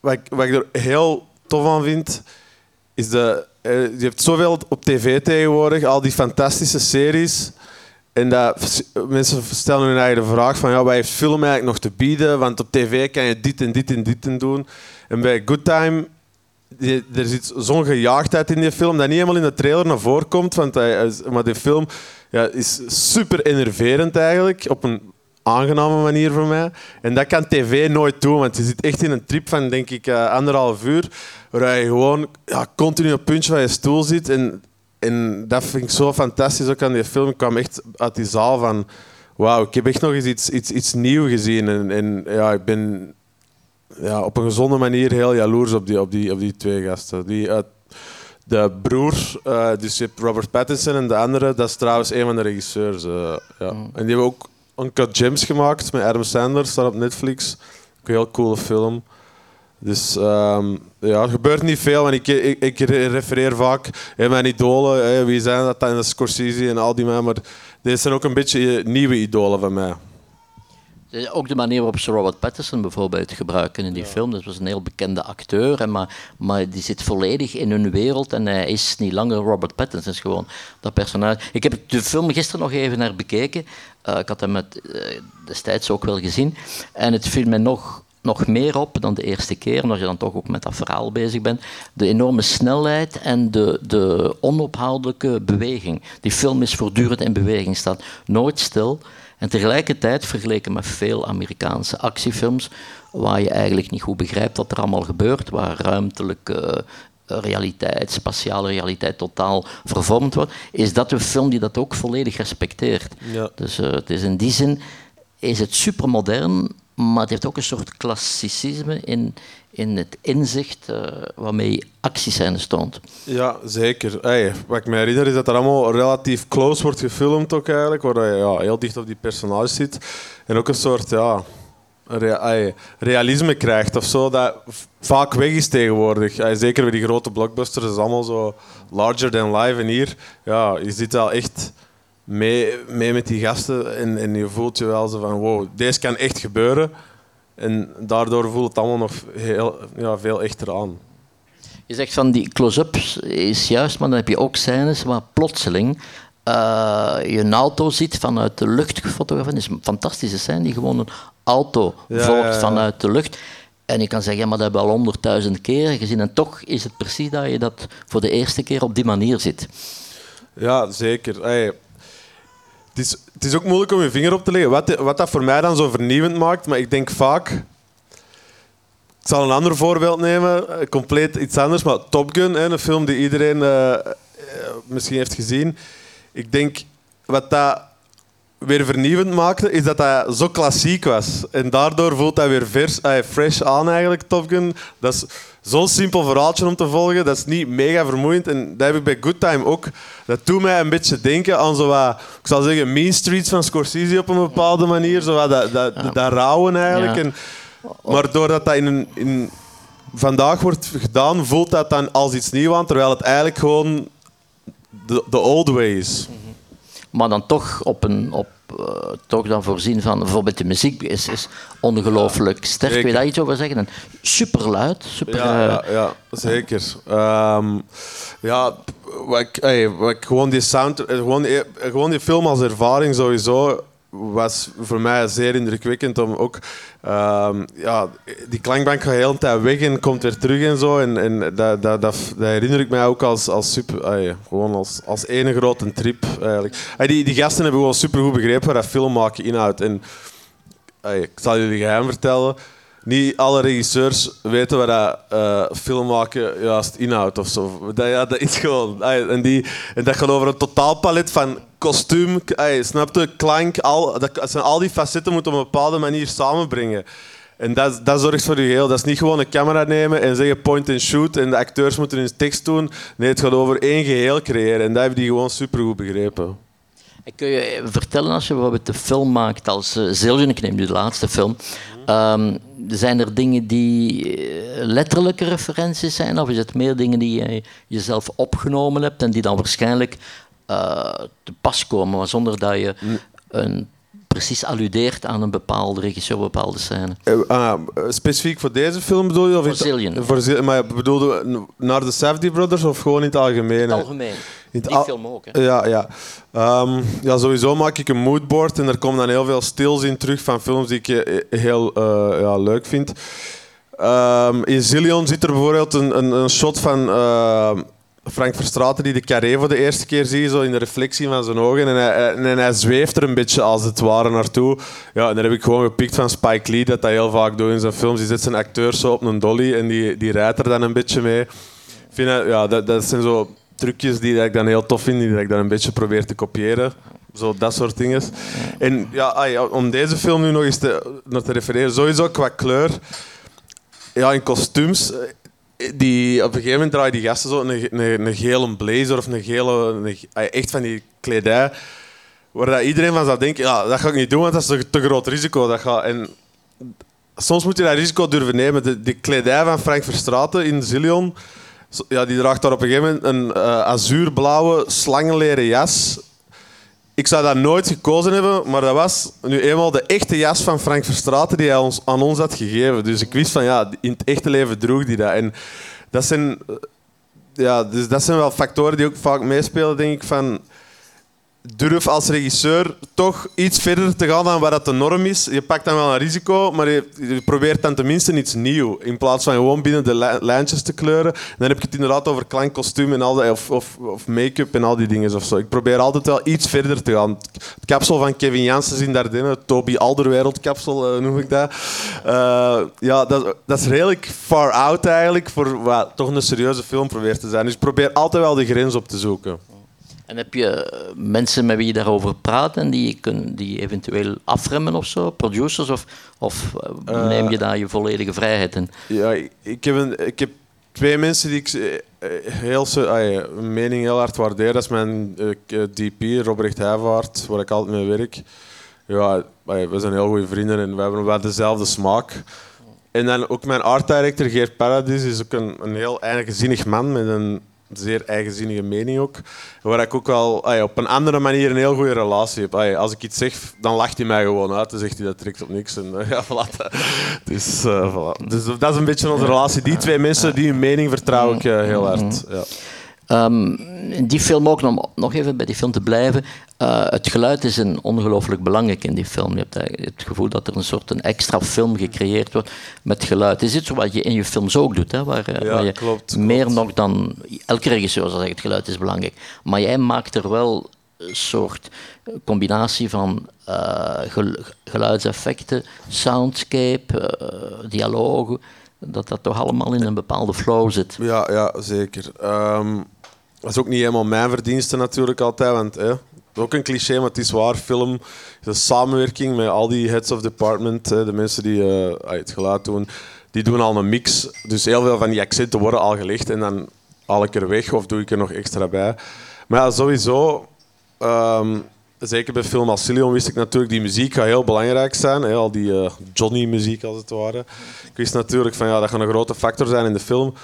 wat ik, wat ik er heel tof aan vind, is de, eh, je hebt zoveel op tv tegenwoordig, al die fantastische series. En dat, mensen stellen hun eigen vraag van ja, wat heeft film eigenlijk nog te bieden? Want op tv kan je dit en dit en dit en doen. En bij Good Time, er zit zo'n gejaagdheid in die film dat niet helemaal in de trailer naar voren komt. Want maar die film ja, is super enerverend eigenlijk, op een aangename manier voor mij. En dat kan tv nooit doen, want je zit echt in een trip van denk ik eh, anderhalf uur, waar je gewoon ja, continu op het puntje van je stoel zit. En, en dat vind ik zo fantastisch ook aan die film. Ik kwam echt uit die zaal van... Wauw, ik heb echt nog eens iets, iets, iets nieuws gezien. En, en ja, ik ben ja, op een gezonde manier heel jaloers op die, op die, op die twee gasten. Die, eh, de broer, eh, dus je hebt Robert Pattinson en de andere, dat is trouwens een van de regisseurs. ja. En die hebben ook Uncut Gems gemaakt met Adam Sandler, staat op Netflix. Een heel coole film. Dus ehm, ja, er gebeurt niet veel. En ik, ik, refereer vaak hè, mijn idolen. Wie zijn dat? Dat Scorsese en al die mensen. Maar deze zijn ook een beetje nieuwe idolen van mij. Eh, Ook de manier waarop ze Robert Pattinson bijvoorbeeld gebruiken in die film. Dat was een heel bekende acteur, maar, maar die zit volledig in hun wereld en hij is niet langer Robert Pattinson. is gewoon dat personage. Ik heb de film gisteren nog even naar bekeken. Eh, ik had hem met, eh, destijds ook wel gezien. En het viel mij nog, nog meer op dan de eerste keer, omdat je dan toch ook met dat verhaal bezig bent. De enorme snelheid en de, de onophoudelijke beweging. Die film is voortdurend in beweging, staat nooit stil. En tegelijkertijd, vergeleken met veel Amerikaanse actiefilms, waar je eigenlijk niet goed begrijpt wat er allemaal gebeurt, waar ruimtelijke eh, realiteit, spatiale realiteit totaal vervormd wordt, is dat een film die dat ook volledig respecteert. Ja. Dus eh, het is in die zin is het supermodern, maar het heeft ook een soort klassicisme in, in het inzicht eh, waarmee actiescènes toont. Ja, zeker. Hey, wat ik me herinner is dat er allemaal relatief close wordt gefilmd ook eigenlijk, waar je ja, heel dicht op die personages zit. En ook een soort ja, realisme krijgt of zo, dat vaak weg is tegenwoordig. Zeker bij die grote blockbusters is allemaal zo larger than life. En hier, ja, je zit al echt mee, mee met die gasten en, en je voelt je wel zo van wow, deze kan echt gebeuren. En daardoor voelt het allemaal nog heel, ja, veel echter aan. Je zegt van die close-ups is juist, maar dan heb je ook scènes waar plotseling eh, je een auto ziet vanuit de lucht gefotografeerd. Dat is een fantastische scène die gewoon een auto Ja, volgt ja, ja. vanuit de lucht. En je kan zeggen, ja, maar dat hebben we al honderdduizend keer gezien. En toch is het precies dat je dat voor de eerste keer op die manier ziet. Ja, zeker. Hey, het, is, het is ook moeilijk om je vinger op te leggen. Wat, wat dat voor mij dan zo vernieuwend maakt, maar ik denk vaak. Ik zal een ander voorbeeld nemen, eh, compleet iets anders, maar Top Gun, een film die iedereen eh, eh, misschien heeft gezien. Ik denk wat dat weer vernieuwend maakte, is dat dat zo klassiek was. En daardoor voelt dat weer vers, eh, fresh aan eigenlijk, Top Gun. Dat is zo'n simpel verhaaltje om te volgen. Dat is niet mega vermoeiend. En dat heb ik bij Good Time ook. Dat doet mij een beetje denken aan zo wat, ik zal zeggen, Mean Streets van Scorsese op een bepaalde manier. Zo wat dat, dat, dat rauwen eigenlijk. Ja. En, maar doordat dat in, een, in vandaag wordt gedaan, voelt dat dan als iets nieuws aan, terwijl het eigenlijk gewoon de, de old way is. Maar dan toch op een... Op, eh, toch dan voorzien van... Bijvoorbeeld de muziek is, is ongelooflijk sterk. Wil je daar iets over zeggen? En super luid. Super, Ja, eh, ja, ja zeker. Ehm, ja, wat ik, ey, wat ik gewoon die sound, eh, gewoon, gewoon die film als ervaring sowieso. Was voor mij zeer indrukwekkend om ook... ehm, ja, die klankbank gaat de hele tijd weg en komt weer terug en zo. En, en dat, dat, dat, dat herinner ik mij ook als, als super... gewoon als, als ene grote trip, eigenlijk. Die, die gasten hebben gewoon supergoed begrepen waar dat film maken inhoudt. En ah, ik zal jullie geheim vertellen niet alle regisseurs weten wat dat, eh, film maken juist inhoudt of zo. Dat, ja, dat is gewoon. en, die, en dat gaat over een totaalpalet van kostuum, snap je, klank, al, dat zijn al die facetten moeten op een bepaalde manier samenbrengen. En dat, dat zorgt voor je heel. Dat is niet gewoon een camera nemen en zeggen point and shoot en de acteurs moeten hun tekst doen. Nee, het gaat over één geheel creëren en dat hebben die gewoon supergoed begrepen. En kun je vertellen, als je bijvoorbeeld de film maakt als uh, Zillion, ik neem nu de laatste film, ehm, zijn er dingen die eh, letterlijke referenties zijn, of is het meer dingen die je jezelf opgenomen hebt en die dan waarschijnlijk eh, te pas komen, maar zonder dat je een, precies alludeert aan een bepaalde regisseur, een bepaalde scène? Eh, ah, specifiek voor deze film bedoel je? Of Voor Zillion. Voor maar bedoelde je naar de Safdie Brothers of gewoon in het algemeen? In het algemeen. Die al- film ook, hè? Ja, ja. Ehm, ja, sowieso maak ik een moodboard en er komen dan heel veel stils in terug van films die ik eh, heel eh, ja, leuk vind. Ehm, in Zillion zit er bijvoorbeeld een, een, een shot van eh, Frank Verstraeten die de carré voor de eerste keer ziet, zo in de reflectie van zijn ogen. En hij, en hij zweeft er een beetje als het ware naartoe. Ja, en daar heb ik gewoon gepikt van Spike Lee, dat hij heel vaak doet in zijn films. Die zet zijn acteurs zo op een dolly en die, die rijdt er dan een beetje mee. Ik vind dat, ja, dat, dat zijn zo trucjes die ik dan heel tof vind, die ik dan een beetje probeer te kopiëren. Zo dat soort dingen. En ja, om deze film nu nog eens te, naar te refereren, sowieso qua kleur. Ja, in kostuums. eh, Die, op een gegeven moment draaien die gasten zo een, een, gele blazer of een gele... Echt van die kledij. Waar dat iedereen van zou denken, ja, dat ga ik niet doen, want dat is een te groot risico. Dat gaat, en soms moet je dat risico durven nemen. De, de kledij van Frank Verstraeten in Zillion, ja, die draagt daar op een gegeven moment een eh, azuurblauwe slangenleren jas. Ik zou dat nooit gekozen hebben, maar dat was nu eenmaal de echte jas van Frank Verstraeten die hij ons, aan ons had gegeven. Dus ik wist van ja, in het echte leven droeg hij dat. En dat zijn, eh, ja, dus dat zijn wel factoren die ook vaak meespelen, denk ik. Van, durf als regisseur toch iets verder te gaan dan wat dat de norm is. Je pakt dan wel een risico, maar je, je probeert dan tenminste iets nieuws. In plaats van gewoon binnen de li- lijntjes te kleuren. Dan heb ik het inderdaad over klank, kostuum en al dat, of, of, of make-up en al die dingen. Of zo. Ik probeer altijd wel iets verder te gaan. Het kapsel van Kevin Janssens in Dardenne, Toby Alderweireld kapsel eh, noem ik dat. Eh, ja, dat, dat is redelijk far out eigenlijk voor wat toch een serieuze film probeert te zijn. Dus ik probeer altijd wel de grens op te zoeken. En heb je eh, mensen met wie je daarover praat en die, kun, die eventueel afremmen of zo, producers, of, of eh, Eh, neem je daar je volledige vrijheid in? Ja, ik- heb, een, ik heb twee mensen die ik heel, ah een mening heel hard waardeer. Dat is mijn DP, Robert Heijvaart, waar ik altijd mee werk. Ja, ah ja, we zijn heel goede vrienden en we hebben wel dezelfde smaak. En dan ook mijn art director, Geert Paradis, is ook een, een heel eigenzinnig man met een zeer eigenzinnige mening ook. Waar ik ook wel op een andere manier een heel goede relatie heb. Als ik iets zeg, dan lacht hij mij gewoon uit. Dan zegt hij dat trekt op niks. En, eh, ja, voilà. Dus, eh, voilà. dus dat is een beetje onze relatie. Die twee mensen, die hun mening vertrouw ik eh, heel hard. Ja. Ehm, in die film ook, om nog even bij die film te blijven. eh, het geluid is een ongelooflijk belangrijk in die film. Je hebt eigenlijk het gevoel dat er een soort een extra film gecreëerd wordt met geluid. Is dit zo wat je in je films ook doet? Hè? Waar, eh, Ja, waar je klopt, meer nog dan... Elke regisseur zal zeggen het geluid is belangrijk. Maar jij maakt er wel een soort combinatie van eh, gel- geluidseffecten, soundscape, eh, dialogen. Dat dat toch allemaal in een bepaalde flow zit. Ja, ja zeker. Ehm, dat is ook niet helemaal mijn verdienste natuurlijk altijd, want is ook een cliché, maar het is waar. Film een samenwerking met al die heads of department, de mensen die eh, het geluid doen. Die doen al een mix, dus heel veel van die accenten worden al gelegd en dan haal ik er weg of doe ik er nog extra bij. Maar ja, sowieso, ehm, zeker bij film Cillion wist ik natuurlijk, die muziek gaat heel belangrijk zijn. Al die eh, Johnny-muziek als het ware. Ik wist natuurlijk van ja, dat gaat een grote factor zijn in de film.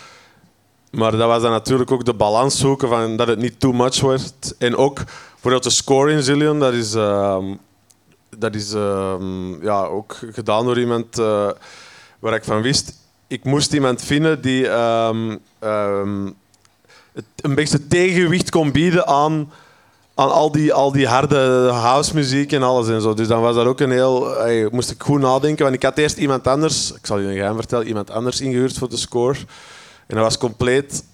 Maar dat was dan natuurlijk ook de balans zoeken van dat het niet too much werd. En ook bijvoorbeeld de score in Zillion, dat is, ehm, dat is ehm, ja, ook gedaan door iemand eh, waar ik van wist. Ik moest iemand vinden die ehm, ehm, het een beetje tegengewicht kon bieden aan aan al die, al die harde house muziek en alles en zo. Dus dan was dat ook een heel... moest ik goed nadenken, want ik had eerst iemand anders... Ik zal je een geheim vertellen. Iemand anders ingehuurd voor de score. En dat was compleet...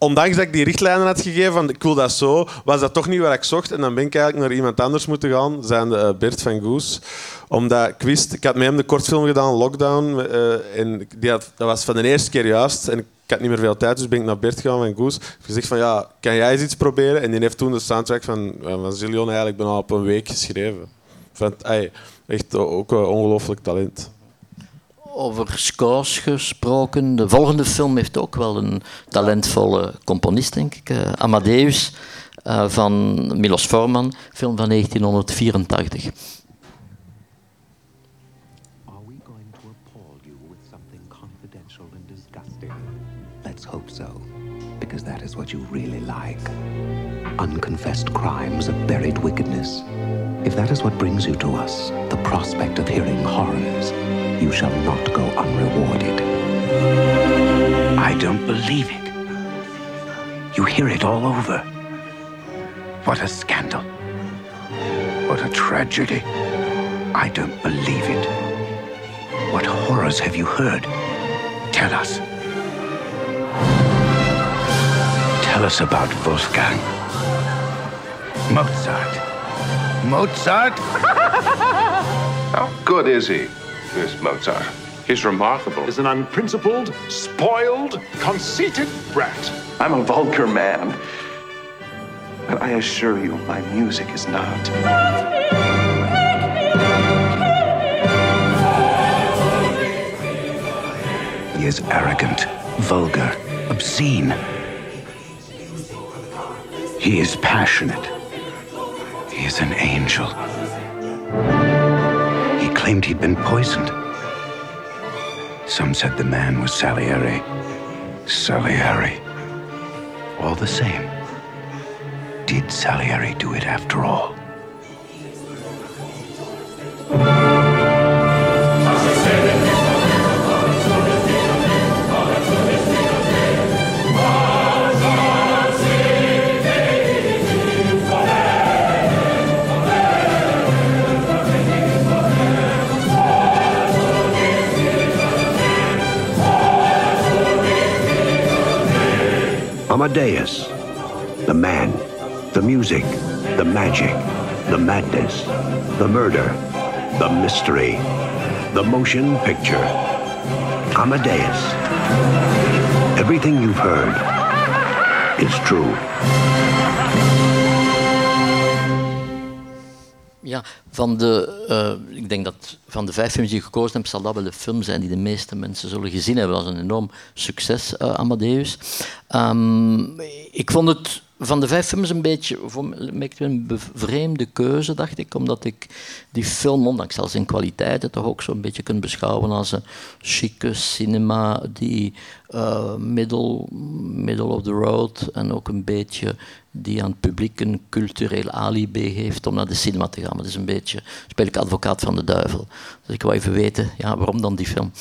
Ondanks dat ik die richtlijnen had gegeven van ik wil dat zo, was dat toch niet waar ik zocht. En dan ben ik eigenlijk naar iemand anders moeten gaan, zijn de Bert van Goes. Omdat ik wist, ik had met hem de kortfilm gedaan, Lockdown. eh, en die had, dat was van de eerste keer juist. En ik had niet meer veel tijd, dus ben ik naar Bert gegaan van Goes. Ik heb gezegd van ja, kan jij eens iets proberen? En die heeft toen de soundtrack van, van Zillion eigenlijk bijna op een week geschreven. Van, ey, echt ook ongelooflijk talent. Over scores gesproken. De volgende film heeft ook wel een talentvolle componist, denk ik. eh, Amadeus eh, van Milos Forman, film van 1984. Let's hope so, because that is what you really like. Unconfessed crimes of buried wickedness. If that is what brings you to us, the prospect of hearing horrors, you shall not go unrewarded. I don't believe it. You hear it all over. What a scandal. What a tragedy. I don't believe it. What horrors have you heard? Tell us. Tell us about Wolfgang. Mozart. Mozart? How good is he, this Mozart? He's remarkable. Is an unprincipled, spoiled, conceited brat. I'm a vulgar man. But I assure you, my music is not. He is arrogant, vulgar, obscene. He is passionate. He is an angel. Claimed he'd been poisoned. Some said the man was Salieri. Salieri. All the same, did Salieri do it after all? Amadeus. The man, the music, the magic, the madness, the murder, the mystery, the motion picture. Amadeus. Everything you've heard is true. Ja, van de, eh, ik denk dat van de vijf films die ik gekozen heb, zal dat wel de film zijn die de meeste mensen zullen gezien hebben. Dat was een enorm succes, eh, Amadeus. Ehm, ik vond het van de vijf films een beetje voor mij een bevreemde keuze, dacht ik, omdat ik die film, ondanks al zijn kwaliteiten, toch ook zo'n beetje kunt beschouwen als een chique cinema die eh, middle, middle of the road en ook een beetje die aan het publiek een cultureel alibi geeft om naar de cinema te gaan. Maar dat is een beetje, speel ik advocaat van de duivel. Dus ik wil even weten, ja, waarom dan die film?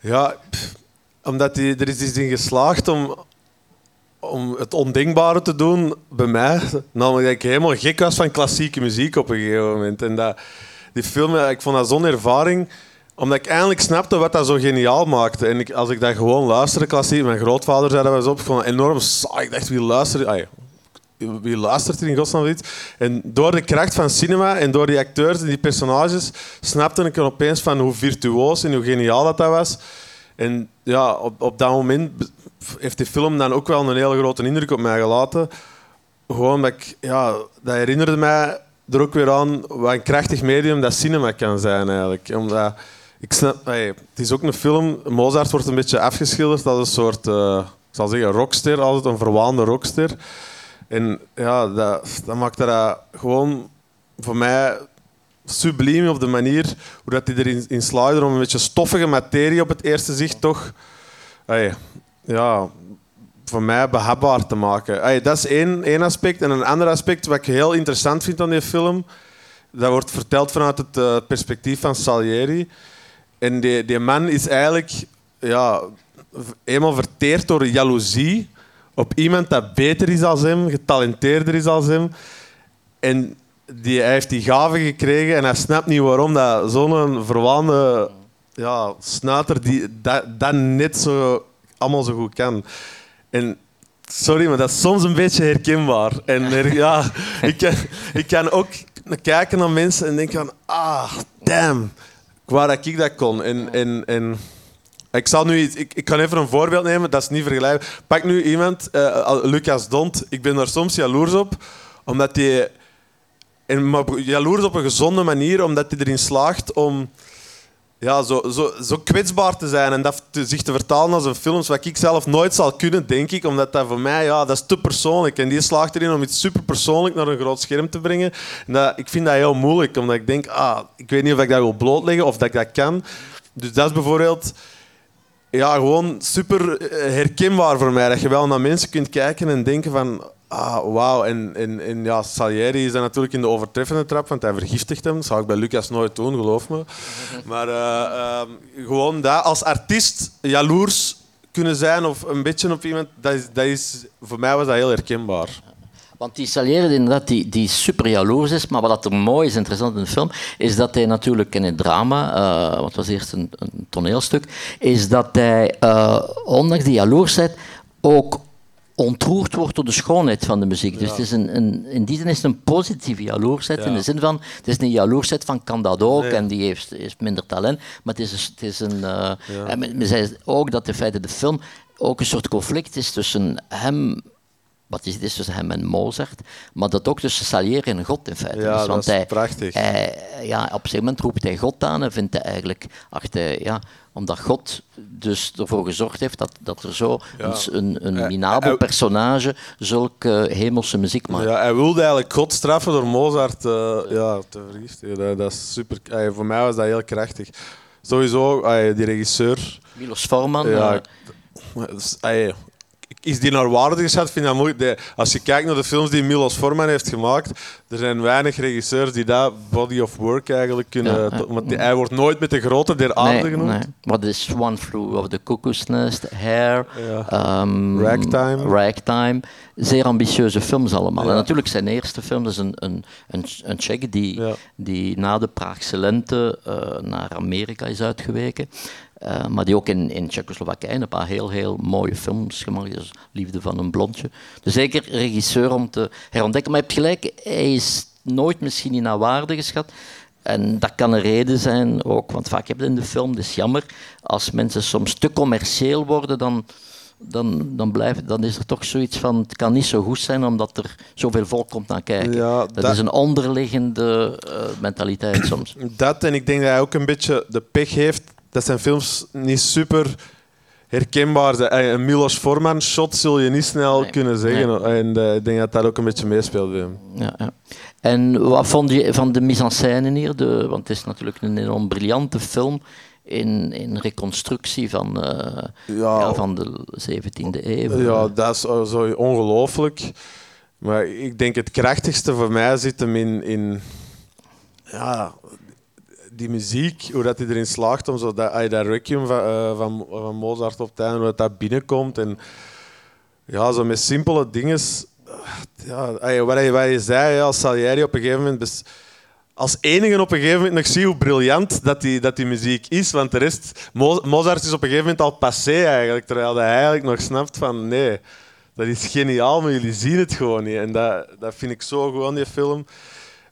Ja, pff, omdat die, er is iets in geslaagd om, om het ondenkbare te doen bij mij. Namelijk dat ik helemaal gek was van klassieke muziek op een gegeven moment. En dat, die film, ik vond dat zo'n ervaring omdat ik eindelijk snapte wat dat zo geniaal maakte. En ik, als ik dat gewoon luisterde, klassiek, mijn grootvader zei dat was op, het enorm saai. Ik dacht, wie luistert, wie luistert er in godsnaam? En door de kracht van cinema en door die acteurs en die personages, snapte ik opeens van hoe virtuoos en hoe geniaal dat, dat was. En ja, op, op dat moment heeft die film dan ook wel een hele grote indruk op mij gelaten. Gewoon dat ik, ja, dat herinnerde mij er ook weer aan wat een krachtig medium dat cinema kan zijn eigenlijk. Omdat, ik snap, het is ook een film, Mozart wordt een beetje afgeschilderd als een soort, eh, zal zeggen, rockster, altijd een verwaande rockster. En ja, dat, dat maakt dat gewoon voor mij subliem op de manier hoe dat hij erin in om een beetje stoffige materie op het eerste zicht toch ja, voor mij behapbaar te maken. Hey, dat is één, één aspect. En een ander aspect wat ik heel interessant vind aan die film, dat wordt verteld vanuit het eh, perspectief van Salieri. En die, die man is eigenlijk ja, eenmaal verteerd door jaloezie op iemand dat beter is als hem, getalenteerder is als hem. En die, hij heeft die gave gekregen en hij snapt niet waarom dat zo'n verwaande ja, snuiter die, dat, dat net zo, allemaal zo goed kan. En sorry, maar dat is soms een beetje herkenbaar. En ja, ik, kan, ik kan ook kijken naar mensen en denken van, ah, damn, waar dat ik dat kon. En, en, en ik, zal nu ik, ik kan even een voorbeeld nemen, dat is niet vergelijkbaar. Pak nu iemand, eh, Lucas Dont, ik ben daar soms jaloers op, omdat hij... En maar jaloers op een gezonde manier, omdat hij erin slaagt om ja, zo, zo, zo kwetsbaar te zijn en dat zich te vertalen als een film, wat ik zelf nooit zal kunnen, denk ik. Omdat dat voor mij, ja, dat is te persoonlijk. En die slaagt erin om iets super persoonlijk naar een groot scherm te brengen. Ik vind dat heel moeilijk, omdat ik denk, ah, ik weet niet of ik dat wil blootleggen of dat ik dat kan. Dus dat is bijvoorbeeld ja, gewoon super eh, herkenbaar voor mij. Dat je wel naar mensen kunt kijken en denken van... Ah, wauw. En, en, en ja, Salieri is dan natuurlijk in de overtreffende trap, want hij vergiftigt hem. Dat zou ik bij Lucas nooit doen, geloof me. Maar eh, ehm, gewoon dat als artiest jaloers kunnen zijn of een beetje op iemand, dat is, dat is, voor mij was dat heel herkenbaar. Want die Salieri, inderdaad, die, die super jaloers is. Maar wat er mooi is, interessant in de film, is dat hij natuurlijk in het drama, eh, want het was eerst een, een toneelstuk, is dat hij, eh, ondanks die jaloersheid, ook ontroerd wordt door de schoonheid van de muziek. Dus het is een, een, in die zin is het een positieve jaloersheid. Ja. In de zin van, het is een jaloersheid van kan dat ook Nee. en die heeft, heeft minder talent. Maar het is, een- het is een... eh, Ja. en men, men zei ook dat in feite de film ook een soort conflict is tussen hem... Wat is is tussen hem en Mozart, maar dat ook tussen Salieri en God in feite. Ja, is. dat Want is hij, prachtig. hij- ja, op een gegeven moment roept hij God aan en vindt hij eigenlijk, ach, hij- ja, omdat God dus ervoor gezorgd heeft dat, dat er zo Ja. een, een, minabel personage zulke hemelse muziek maakt. Ja, hij wilde eigenlijk God straffen door Mozart eh, ja, te vergiftigen. Dat, dat is super. voor mij was dat heel krachtig. Sowieso, die regisseur. Milos Forman. Ja, eh, is- die naar waarde geschat? Vind dat moeilijk. De- als je kijkt naar de films die Milos Forman heeft gemaakt, er zijn weinig regisseurs die dat body of work eigenlijk kunnen. Ja, ja. tot- want die- hij wordt nooit met de grote der aarde nee, genoemd. nee. Wat is One Flew of the Cuckoo's Nest, Hair, Ja. ehm, Ragtime. Ragtime. Zeer ambitieuze films allemaal. Ja. En natuurlijk zijn eerste film is een, een, een, een Tsjech die, die na de Praagse lente eh, naar Amerika is uitgeweken. Eh, maar die ook in, in Tsjechoslowakije een paar heel, heel mooie films gemaakt. Dus Liefde van een blondje. Dus zeker regisseur om te herontdekken. Maar je hebt gelijk, hij is nooit misschien niet naar waarde geschat. En dat kan een reden zijn ook, want vaak heb je in de film, dat is jammer, als mensen soms te commercieel worden, dan, dan, dan, blijft, dan is er toch zoiets van, het kan niet zo goed zijn omdat er zoveel volk komt naar kijken. Ja, dat, dat- is een onderliggende eh, mentaliteit soms. Dat en ik denk dat hij ook een beetje de pech heeft dat zijn films niet super herkenbaar zijn. Eh, Een Milos Forman shot zul je niet snel kunnen zeggen. En eh, ik denk dat dat ook een beetje meespeelt bij hem. Ja, ja. En wat vond je van de mise en scène hier? De, want het is natuurlijk een enorm briljante film in, in reconstructie van, eh, ja, van de 17e eeuw. Ja, dat is zo ongelooflijk. Maar ik denk het krachtigste voor mij zit hem in, in ja, die muziek, hoe dat hij erin slaagt om zo dat, dat requiem van, eh, van, Mozart op het einde, hoe dat, binnenkomt. En ja, zo met simpele dingen. Ja, wat, je, wat je zei, ja, Salieri op een gegeven moment... als enige op een gegeven moment nog zie hoe briljant dat die, dat die muziek is. Want de rest... Mo- Mozart is op een gegeven moment al passé eigenlijk. Terwijl hij eigenlijk nog snapt van... Nee, dat is geniaal, maar jullie zien het gewoon niet. En dat, dat vind ik zo aan die film.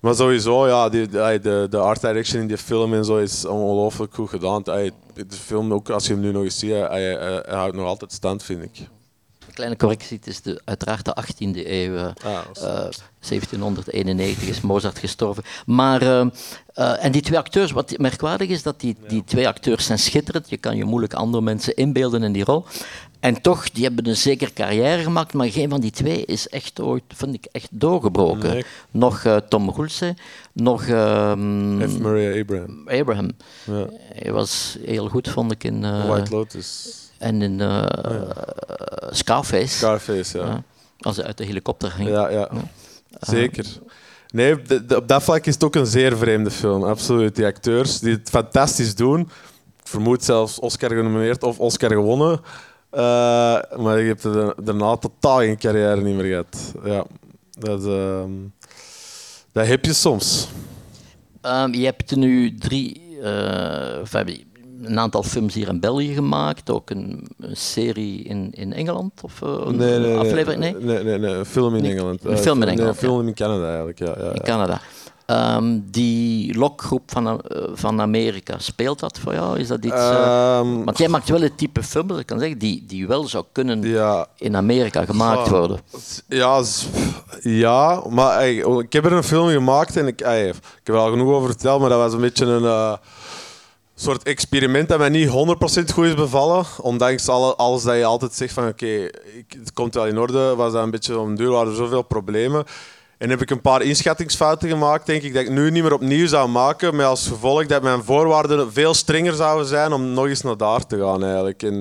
Maar sowieso, ja, die, de, de, de art direction in die film en zo is ongelooflijk goed gedaan. Hij- De film, ook als je hem nu nog eens ziet, hij, hij, hij houdt nog altijd stand, vind ik. Een kleine correctie, het is de, uiteraard de 18e eeuw. eh, eh, 1791 is Mozart gestorven. Maar, eh, eh, en die twee acteurs, wat merkwaardig is, dat die, die twee acteurs zijn schitterend. Je kan je moeilijk andere mensen inbeelden in die rol. En toch, die hebben een zekere carrière gemaakt, maar geen van die twee is echt ooit, vind ik, echt doorgebroken. Nee. Nog eh, Tom Hulce, nog... ehm, F. Murray Abraham. Abraham. Ja. Hij was heel goed, vond ik, in... eh, White Lotus. En in eh, Scarface. Scarface, ja. Als hij uit de helikopter ging. Ja, ja. Zeker. Nee, de- de- op dat vlak is het ook een zeer vreemde film. Absoluut. Die acteurs die het fantastisch doen. Ik vermoed zelfs Oscar genomineerd of Oscar gewonnen. Eh, maar ik heb er daarna totaal geen carrière niet meer gehad. Ja, dat, ehm, dat heb je soms. Ehm, je hebt nu drie, eh, enfin, een aantal films hier in België gemaakt, ook een, een serie in, in Engeland of eh, een Nee, nee, aflevering? Nee? nee, nee, nee, een film in Engeland. Een Eh, film in Engeland, een film in Canada eigenlijk. Ja, ja, In ja. Canada. Ehm, die lokgroep van, eh, van Amerika, speelt dat voor jou? Is dat iets, eh, Ehm, want jij maakt wel het type film, dat ik kan zeggen, die, die wel zou kunnen Ja. in Amerika gemaakt Ja. worden. Ja, ja maar ey, oh, ik heb er een film gemaakt en ik, ey, ik heb er al genoeg over verteld, maar dat was een beetje een eh, soort experiment dat mij niet 100% goed is bevallen. Ondanks alle, alles dat je altijd zegt van oké, het komt wel in orde, was dat een beetje om duur, waren er zoveel problemen. En heb ik een paar inschattingsfouten gemaakt, denk ik, dat ik nu niet meer opnieuw zou maken. Met als gevolg dat mijn voorwaarden veel strenger zouden zijn om nog eens naar daar te gaan eigenlijk. En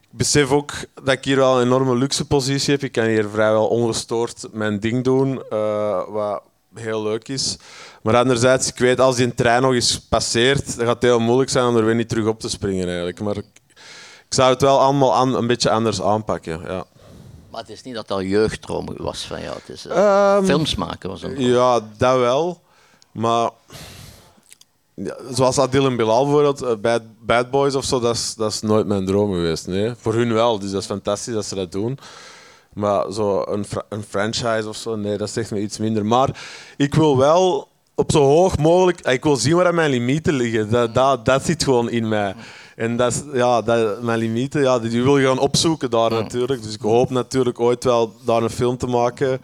ik besef ook dat ik hier wel een enorme luxe positie heb. Ik kan hier vrijwel ongestoord mijn ding doen, eh, wat heel leuk is. Maar anderzijds, ik weet als die trein nog eens passeert, dan gaat het heel moeilijk zijn om er weer niet terug op te springen eigenlijk. Maar ik, zou het wel allemaal een beetje anders aanpakken. Ja. Maar het is niet dat dat jeugddroom was van jou. Het is, Ehm, films maken was een Ja, dat wel. Maar ja, zoals Adil en Bilal bijvoorbeeld, eh, Bad, Bad Boys of zo, dat is, dat is nooit mijn droom geweest. Nee. Voor hun wel, dus dat is fantastisch dat ze dat doen. Maar zo een, fra- een franchise of zo, nee, dat zegt me iets minder. Maar ik wil wel op zo hoog mogelijk, ik wil zien waar mijn limieten liggen. Dat, dat, dat zit gewoon in mij. En dat is, ja, dat, mijn limieten, ja, die wil je gaan opzoeken daar natuurlijk. Dus ik hoop natuurlijk ooit wel daar een film te maken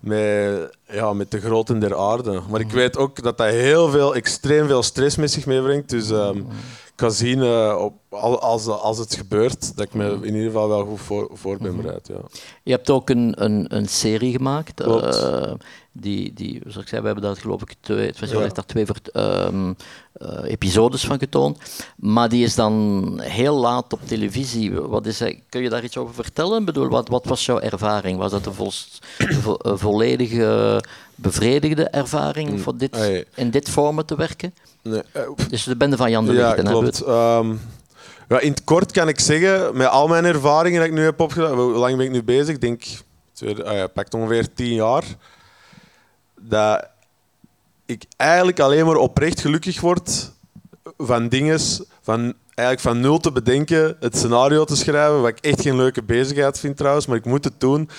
met, ja, met de groten der aarde. Maar ik weet ook dat dat heel veel, extreem veel stress met zich meebrengt. Dus ehm, ik ga zien eh, op, al- als, als het gebeurt, dat ik me in ieder geval wel goed voor, voor ben bereid. Ja. Je hebt ook een, een, een serie gemaakt. Eh, die, die, zoals ik zei, we hebben daar geloof ik twee, het festival Ja. daar twee ehm, eh, episodes van getoond. Maar die is dan heel laat op televisie. Wat is, hij- kun je daar iets over vertellen? Ik bedoel, wat, wat was jouw ervaring? Was dat een, vo- volledige bevredigde ervaring voor dit, Hey. in dit format te werken? Nee, eh, Dus de bende van Jan de Ja, Lichten. hè, klopt. Ehm, ja, in het kort kan ik zeggen, met al mijn ervaringen die ik nu heb opgedaan, hoe lang ben ik nu bezig? Ik denk, twee, ah ja, pakt ongeveer tien jaar. Dat ik eigenlijk alleen maar oprecht gelukkig word van dingen, van eigenlijk van nul te bedenken, het scenario te schrijven, wat ik echt geen leuke bezigheid vind trouwens, maar ik moet het doen.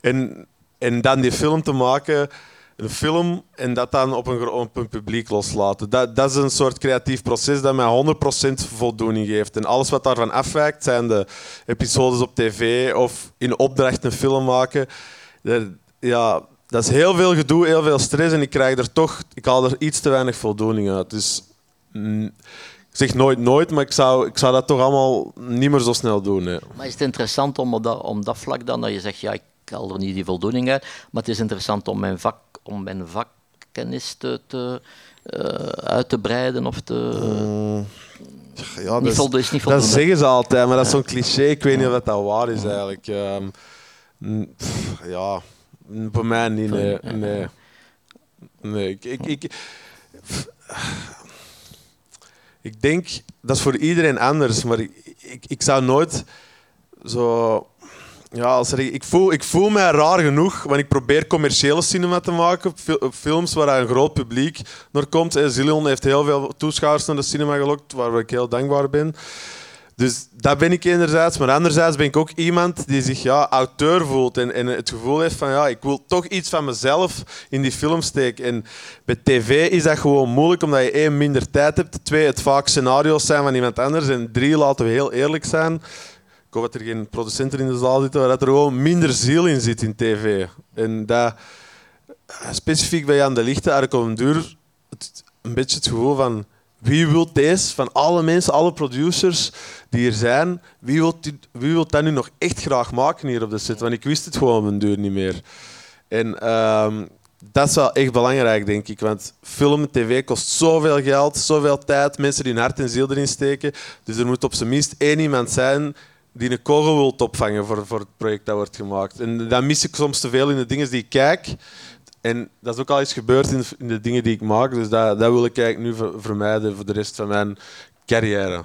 En, en dan die film te maken, een film en dat dan op een, op publiek loslaten. Dat, dat is een soort creatief proces dat mij 100% voldoening geeft. En alles wat daarvan afwijkt, zijn de episodes op tv of in opdracht een film maken. Ja, dat is heel veel gedoe, heel veel stress en ik krijg er toch, ik haal er iets te weinig voldoening uit. Dus mm, ik zeg nooit nooit, maar ik zou, ik zou dat toch allemaal niet meer zo snel doen. hè. Maar is het interessant om op dat, om dat vlak dan, dat je zegt, ja, ik haal er niet die voldoening uit, maar het is interessant om mijn, vak, om mijn vakkennis te, te, eh, uit te breiden of te... Ja, Niet dat, is, niet dat zeggen ze altijd, maar dat is zo'n cliché. Ik weet niet of dat waar is eigenlijk. Ehm, mm, pff, ja, voor mij niet. Nee. nee. nee ik, ik, ik, ik denk dat is voor iedereen anders, maar ik, ik, ik zou nooit zo. Ja, als er, ik, voel, ik voel mij raar genoeg, want ik probeer commerciële cinema te maken. fil- Films waar een groot publiek naar komt. Eh, Zillion heeft heel veel toeschouwers naar de cinema gelokt, waar ik heel dankbaar ben. Dus dat ben ik enerzijds. Maar anderzijds ben ik ook iemand die zich ja, auteur voelt. En, en het gevoel heeft van ja, ik wil toch iets van mezelf in die film steken. En bij tv is dat gewoon moeilijk, omdat je één, minder tijd hebt. Twee, het vaak scenario's zijn van iemand anders. En drie, laten we heel eerlijk zijn. Ik hoop dat er geen producenten in de zaal zitten, waar dat er gewoon minder ziel in zit in tv. En dat, specifiek bij Jan de Lichte, eigenlijk op een duur een beetje het gevoel van wie wil deze, van alle mensen, alle producers die er zijn, wie wil, wie wil dat nu nog echt graag maken hier op de set? Want ik wist het gewoon een duur niet meer. En ehm, dat is wel echt belangrijk, denk ik. Want film, tv kost zoveel geld, zoveel tijd, mensen die hun hart en ziel erin steken. Dus er moet op zijn minst één iemand zijn die een kogel wil opvangen voor, voor het project dat wordt gemaakt. En dat mis ik soms te veel in de dingen die ik kijk. En dat is ook al eens gebeurd in de, in de dingen die ik maak. Dus dat, dat wil ik eigenlijk nu ver- vermijden voor de rest van mijn carrière.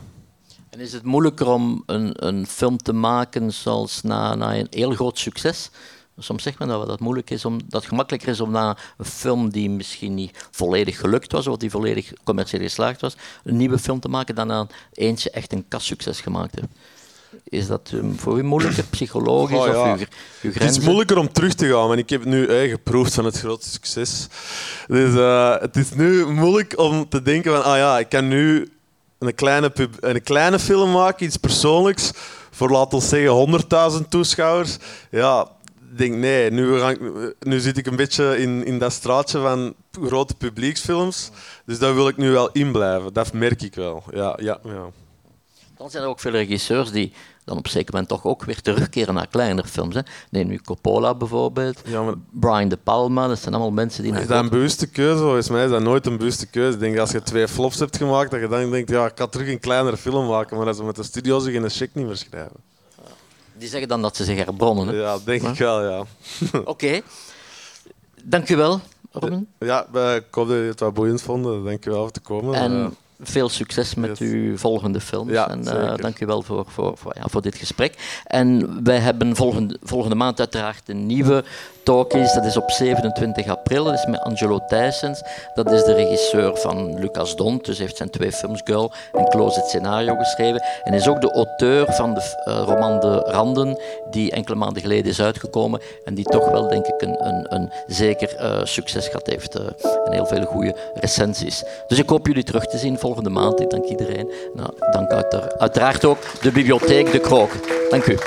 En is het moeilijker om een, een film te maken zoals na, na een heel groot succes? Soms zegt men dat dat moeilijk is, om, dat het gemakkelijker is om na een film die misschien niet volledig gelukt was, of die volledig commercieel geslaagd was, een nieuwe film te maken dan aan eentje echt een kassucces gemaakt heeft. Is dat um, voor u moeilijker, psychologisch Oh, ja. of uw, uw Het is moeilijker om terug te gaan, want ik heb nu eh, geproefd van het grote succes. Dus eh, het is nu moeilijk om te denken van, ah ja, ik kan nu een kleine, pub- een kleine film maken, iets persoonlijks, voor laten we zeggen 100.000 toeschouwers. Ja, ik denk nee, nu, ik, nu zit ik een beetje in, in dat straatje van grote publieksfilms. Dus daar wil ik nu wel in blijven, dat merk ik wel. Ja, ja, ja. Dan zijn er ook veel regisseurs die dan op een zeker moment toch ook weer terugkeren naar kleinere films. Hè. Neem nu Coppola bijvoorbeeld, Brian De Palma, dat zijn allemaal mensen die... naar Is dat een bewuste keuze? Volgens mij is dat nooit een bewuste keuze. Ik denk als je twee flops hebt gemaakt, dat je dan denkt, ja, ik ga terug een kleinere film maken, maar dat ze met de studio zich een check niet meer schrijven. Die zeggen dan dat ze zich herbronnen. Hè. Ja, denk ik wel, ja. Oké. Dank u wel, Robin. Ja, eh, ik hoop dat je het wat boeiend vonden. Dank je wel voor te komen. En Eh, veel succes met uw volgende films. Ja, en eh, dank u wel voor, voor, voor, ja, voor dit gesprek. En wij hebben volgende, volgende maand uiteraard een nieuwe talkies. Dat is op 27 april. Dat is met Angelo Thijssens. Dat is de regisseur van Lucas Dont. Dus heeft zijn twee films Girl en Close het scenario geschreven. En is ook de auteur van de eh, roman De Randen, die enkele maanden geleden is uitgekomen. En die toch wel, denk ik, een, een, een zeker eh, succes gehad heeft. eh, en heel veel goede recensies. Dus ik hoop jullie terug te zien volgende maand. Ik dank iedereen. Nou, dank uiteraard ook de bibliotheek De Krook. Dank u.